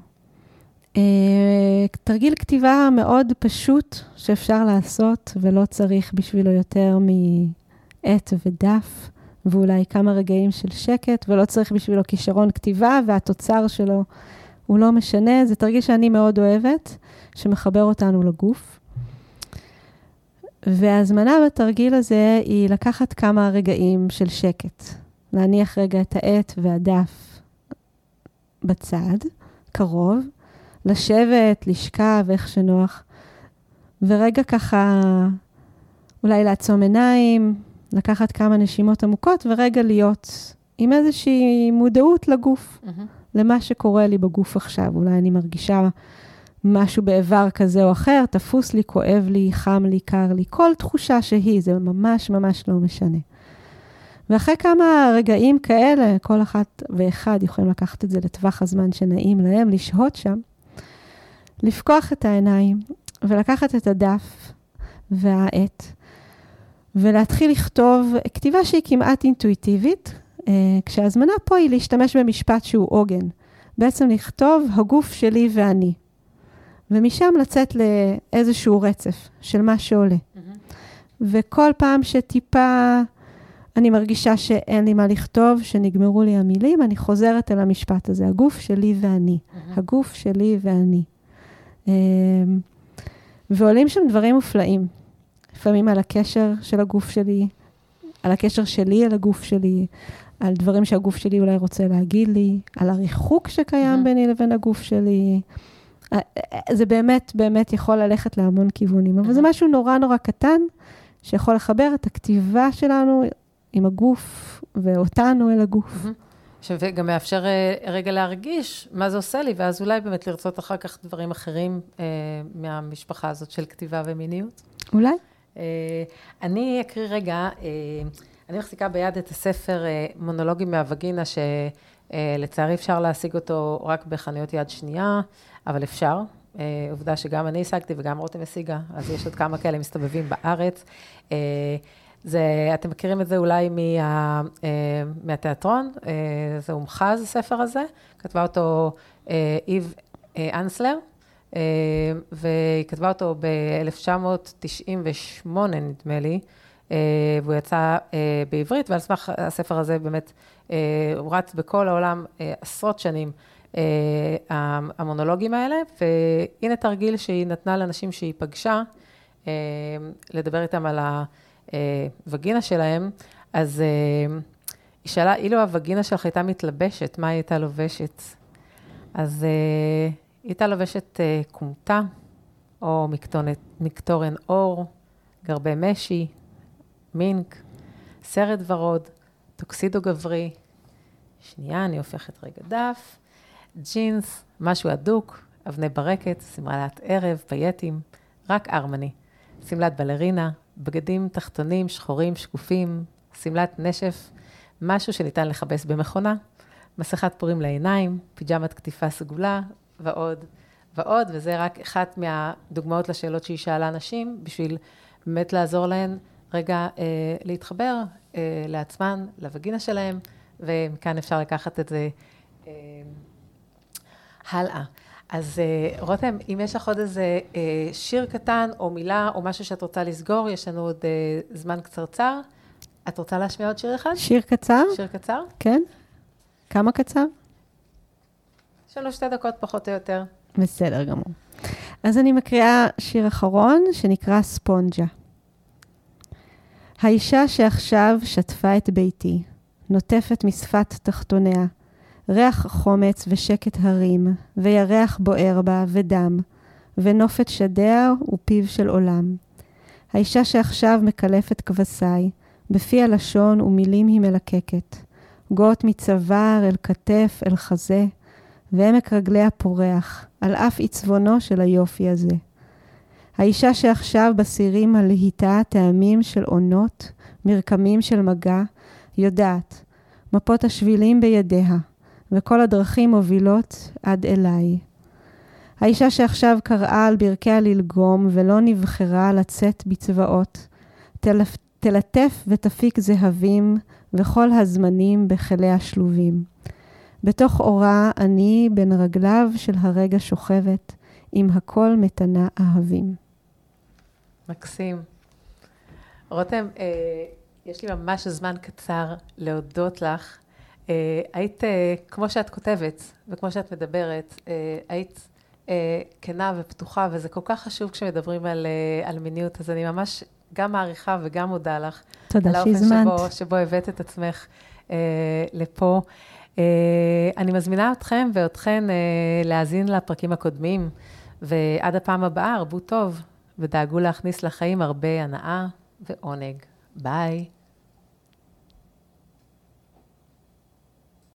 אה, תרגיל כתיבה מאוד פשוט שאפשר לעשות, ולא צריך בשבילו יותר מעט ודף, ואולי כמה רגעים של שקט, ולא צריך בשבילו כישרון כתיבה, והתוצר שלו הוא לא משנה. זה תרגיל שאני מאוד אוהבת, שמחבר אותנו לגוף. וההזמנה בתרגיל הזה היא לקחת כמה רגעים של שקט. להניח רגע את העט והדף בצד, קרוב, לשבת, לשכב, איך שנוח, ורגע ככה אולי לעצום עיניים, לקחת כמה נשימות עמוקות ורגע להיות עם איזושהי מודעות לגוף, mm-hmm. למה שקורה לי בגוף עכשיו. אולי אני מרגישה משהו באיבר כזה או אחר, תפוס לי, כואב לי, חם לי, קר לי, כל תחושה שהיא, זה ממש ממש לא משנה. ואחרי כמה רגעים כאלה, כל אחת ואחד יכולים לקחת את זה לטווח הזמן שנעים להם, לשהות שם, לפקוח את העיניים ולקחת את הדף והעט, ולהתחיל לכתוב כתיבה שהיא כמעט אינטואיטיבית, אה, כשההזמנה פה היא להשתמש במשפט שהוא עוגן. בעצם לכתוב הגוף שלי ואני. ומשם לצאת לאיזשהו רצף של מה שעולה. וכל פעם שטיפה אני מרגישה שאין לי מה לכתוב, שנגמרו לי המילים, אני חוזרת אל המשפט הזה, הגוף שלי ואני. הגוף שלי ואני. אמ, ועולים שם דברים מופלאים. לפעמים על הקשר של הגוף שלי, על הקשר שלי אל הגוף שלי, על דברים שהגוף שלי אולי רוצה להגיד לי, על הריחוק שקיים. ביני לבין הגוף שלי. אה, אה, זה באמת, באמת יכול ללכת להמון כיוונים, אבל זה משהו נורא נורא קטן, שיכול לחבר את הכתיבה שלנו עם הגוף, ואותנו אל הגוף. וגם מאפשר אה, רגע להרגיש מה זה עושה לי, ואז אולי באמת לרצות אחר כך דברים אחרים אה, מהמשפחה הזאת של כתיבה ומיניות. אולי. אה, אני אקריא רגע, אה, אני מחזיקה ביד את הספר אה, מונולוגים מהווגינה, שלצערי אפשר להשיג אותו רק בחנויות יד שנייה, אבל אפשר. אה, עובדה שגם אני השגתי וגם רותם השיגה, אז יש עוד כמה כאלה מסתובבים בארץ. אה, זה, אתם מכירים את זה אולי מה, אה, מהתיאטרון, זה הומחז, הספר הזה, כתבה אותו איב אנסלר, והיא כתבה אותו ב-1998, נדמה לי, והוא יצא בעברית, ועל סמך הספר הזה באמת, הוא רץ בכל העולם עשרות שנים. אה, המונולוגים האלה, והנה תרגיל שהיא נתנה לאנשים שהיא פגשה, אה, לדבר איתם על הווגינה שלהם, אז אה, היא שאלה, אילו הווגינה שלך הייתה מתלבשת, מה היא הייתה לובשת? אז היא הייתה לובשת כומתה, או מקטורן אור, גרבי משי, מינק, סרט ורוד, טוקסידו גברי. שנייה, אני הופכת רגע דף. ג'ינס, משהו הדוק, אבני ברקת, שמלת ערב, פייטים, רק ארמני. שמלת בלרינה, בגדים תחתונים, שחורים, שקופים, שמלת נשף, משהו שניתן לכבס במכונה, מסכת פורים לעיניים, פיג'מת קטיפה סגולה, ועוד ועוד, וזה רק אחת מהדוגמאות לשאלות שהיא שאלה נשים, בשביל באמת לעזור להן רגע אה, להתחבר אה, לעצמן, לווגינה שלהן, ומכאן אפשר לקחת את זה אה, הלאה. אז אה, רותם, אם יש לך עוד איזה אה, שיר קטן, או מילה, או משהו שאת רוצה לסגור, יש לנו עוד אה, זמן קצרצר. את רוצה להשמיע עוד שיר אחד? שיר קצר? שיר קצר? כן. כמה קצר? לנו שתי דקות פחות או יותר. בסדר גמור. אז אני מקריאה שיר אחרון שנקרא ספונג'ה. האישה שעכשיו שטפה את ביתי, נוטפת משפת תחתוניה, ריח חומץ ושקט הרים, וירח בוער בה ודם, ונופת שדיה ופיו של עולם. האישה שעכשיו מקלפת כבשיי, בפי הלשון ומילים היא מלקקת. גות מצוואר אל כתף אל חזה, ועמק רגליה פורח, על אף עיצבונו של היופי הזה. האישה שעכשיו בסירים הלהיטה טעמים של עונות, מרקמים של מגע, יודעת, מפות השבילים בידיה, וכל הדרכים מובילות עד אליי. האישה שעכשיו קראה על ברכיה ללגום ולא נבחרה לצאת בצבאות, תלף, תלטף ותפיק זהבים וכל הזמנים בחיליה שלובים. בתוך אורה אני בין רגליו של הרגע שוכבת, עם הכל מתנה אהבים. מקסים. רותם, אה, יש לי ממש זמן קצר להודות לך היית, אה, כמו שאת כותבת וכמו שאת מדברת, אה, היית כנה ופתוחה, וזה כל כך חשוב כשמדברים על, על מיניות, אז אני ממש גם מעריכה וגם מודה לך. תודה שהזמנת. על האופן שבו, שבו הבאת את עצמך אה, לפה. אה, אני מזמינה אתכם ואתכן אה, להאזין לפרקים הקודמים, ועד הפעם הבאה, הרבו טוב, ודאגו להכניס לחיים הרבה הנאה ועונג. ביי.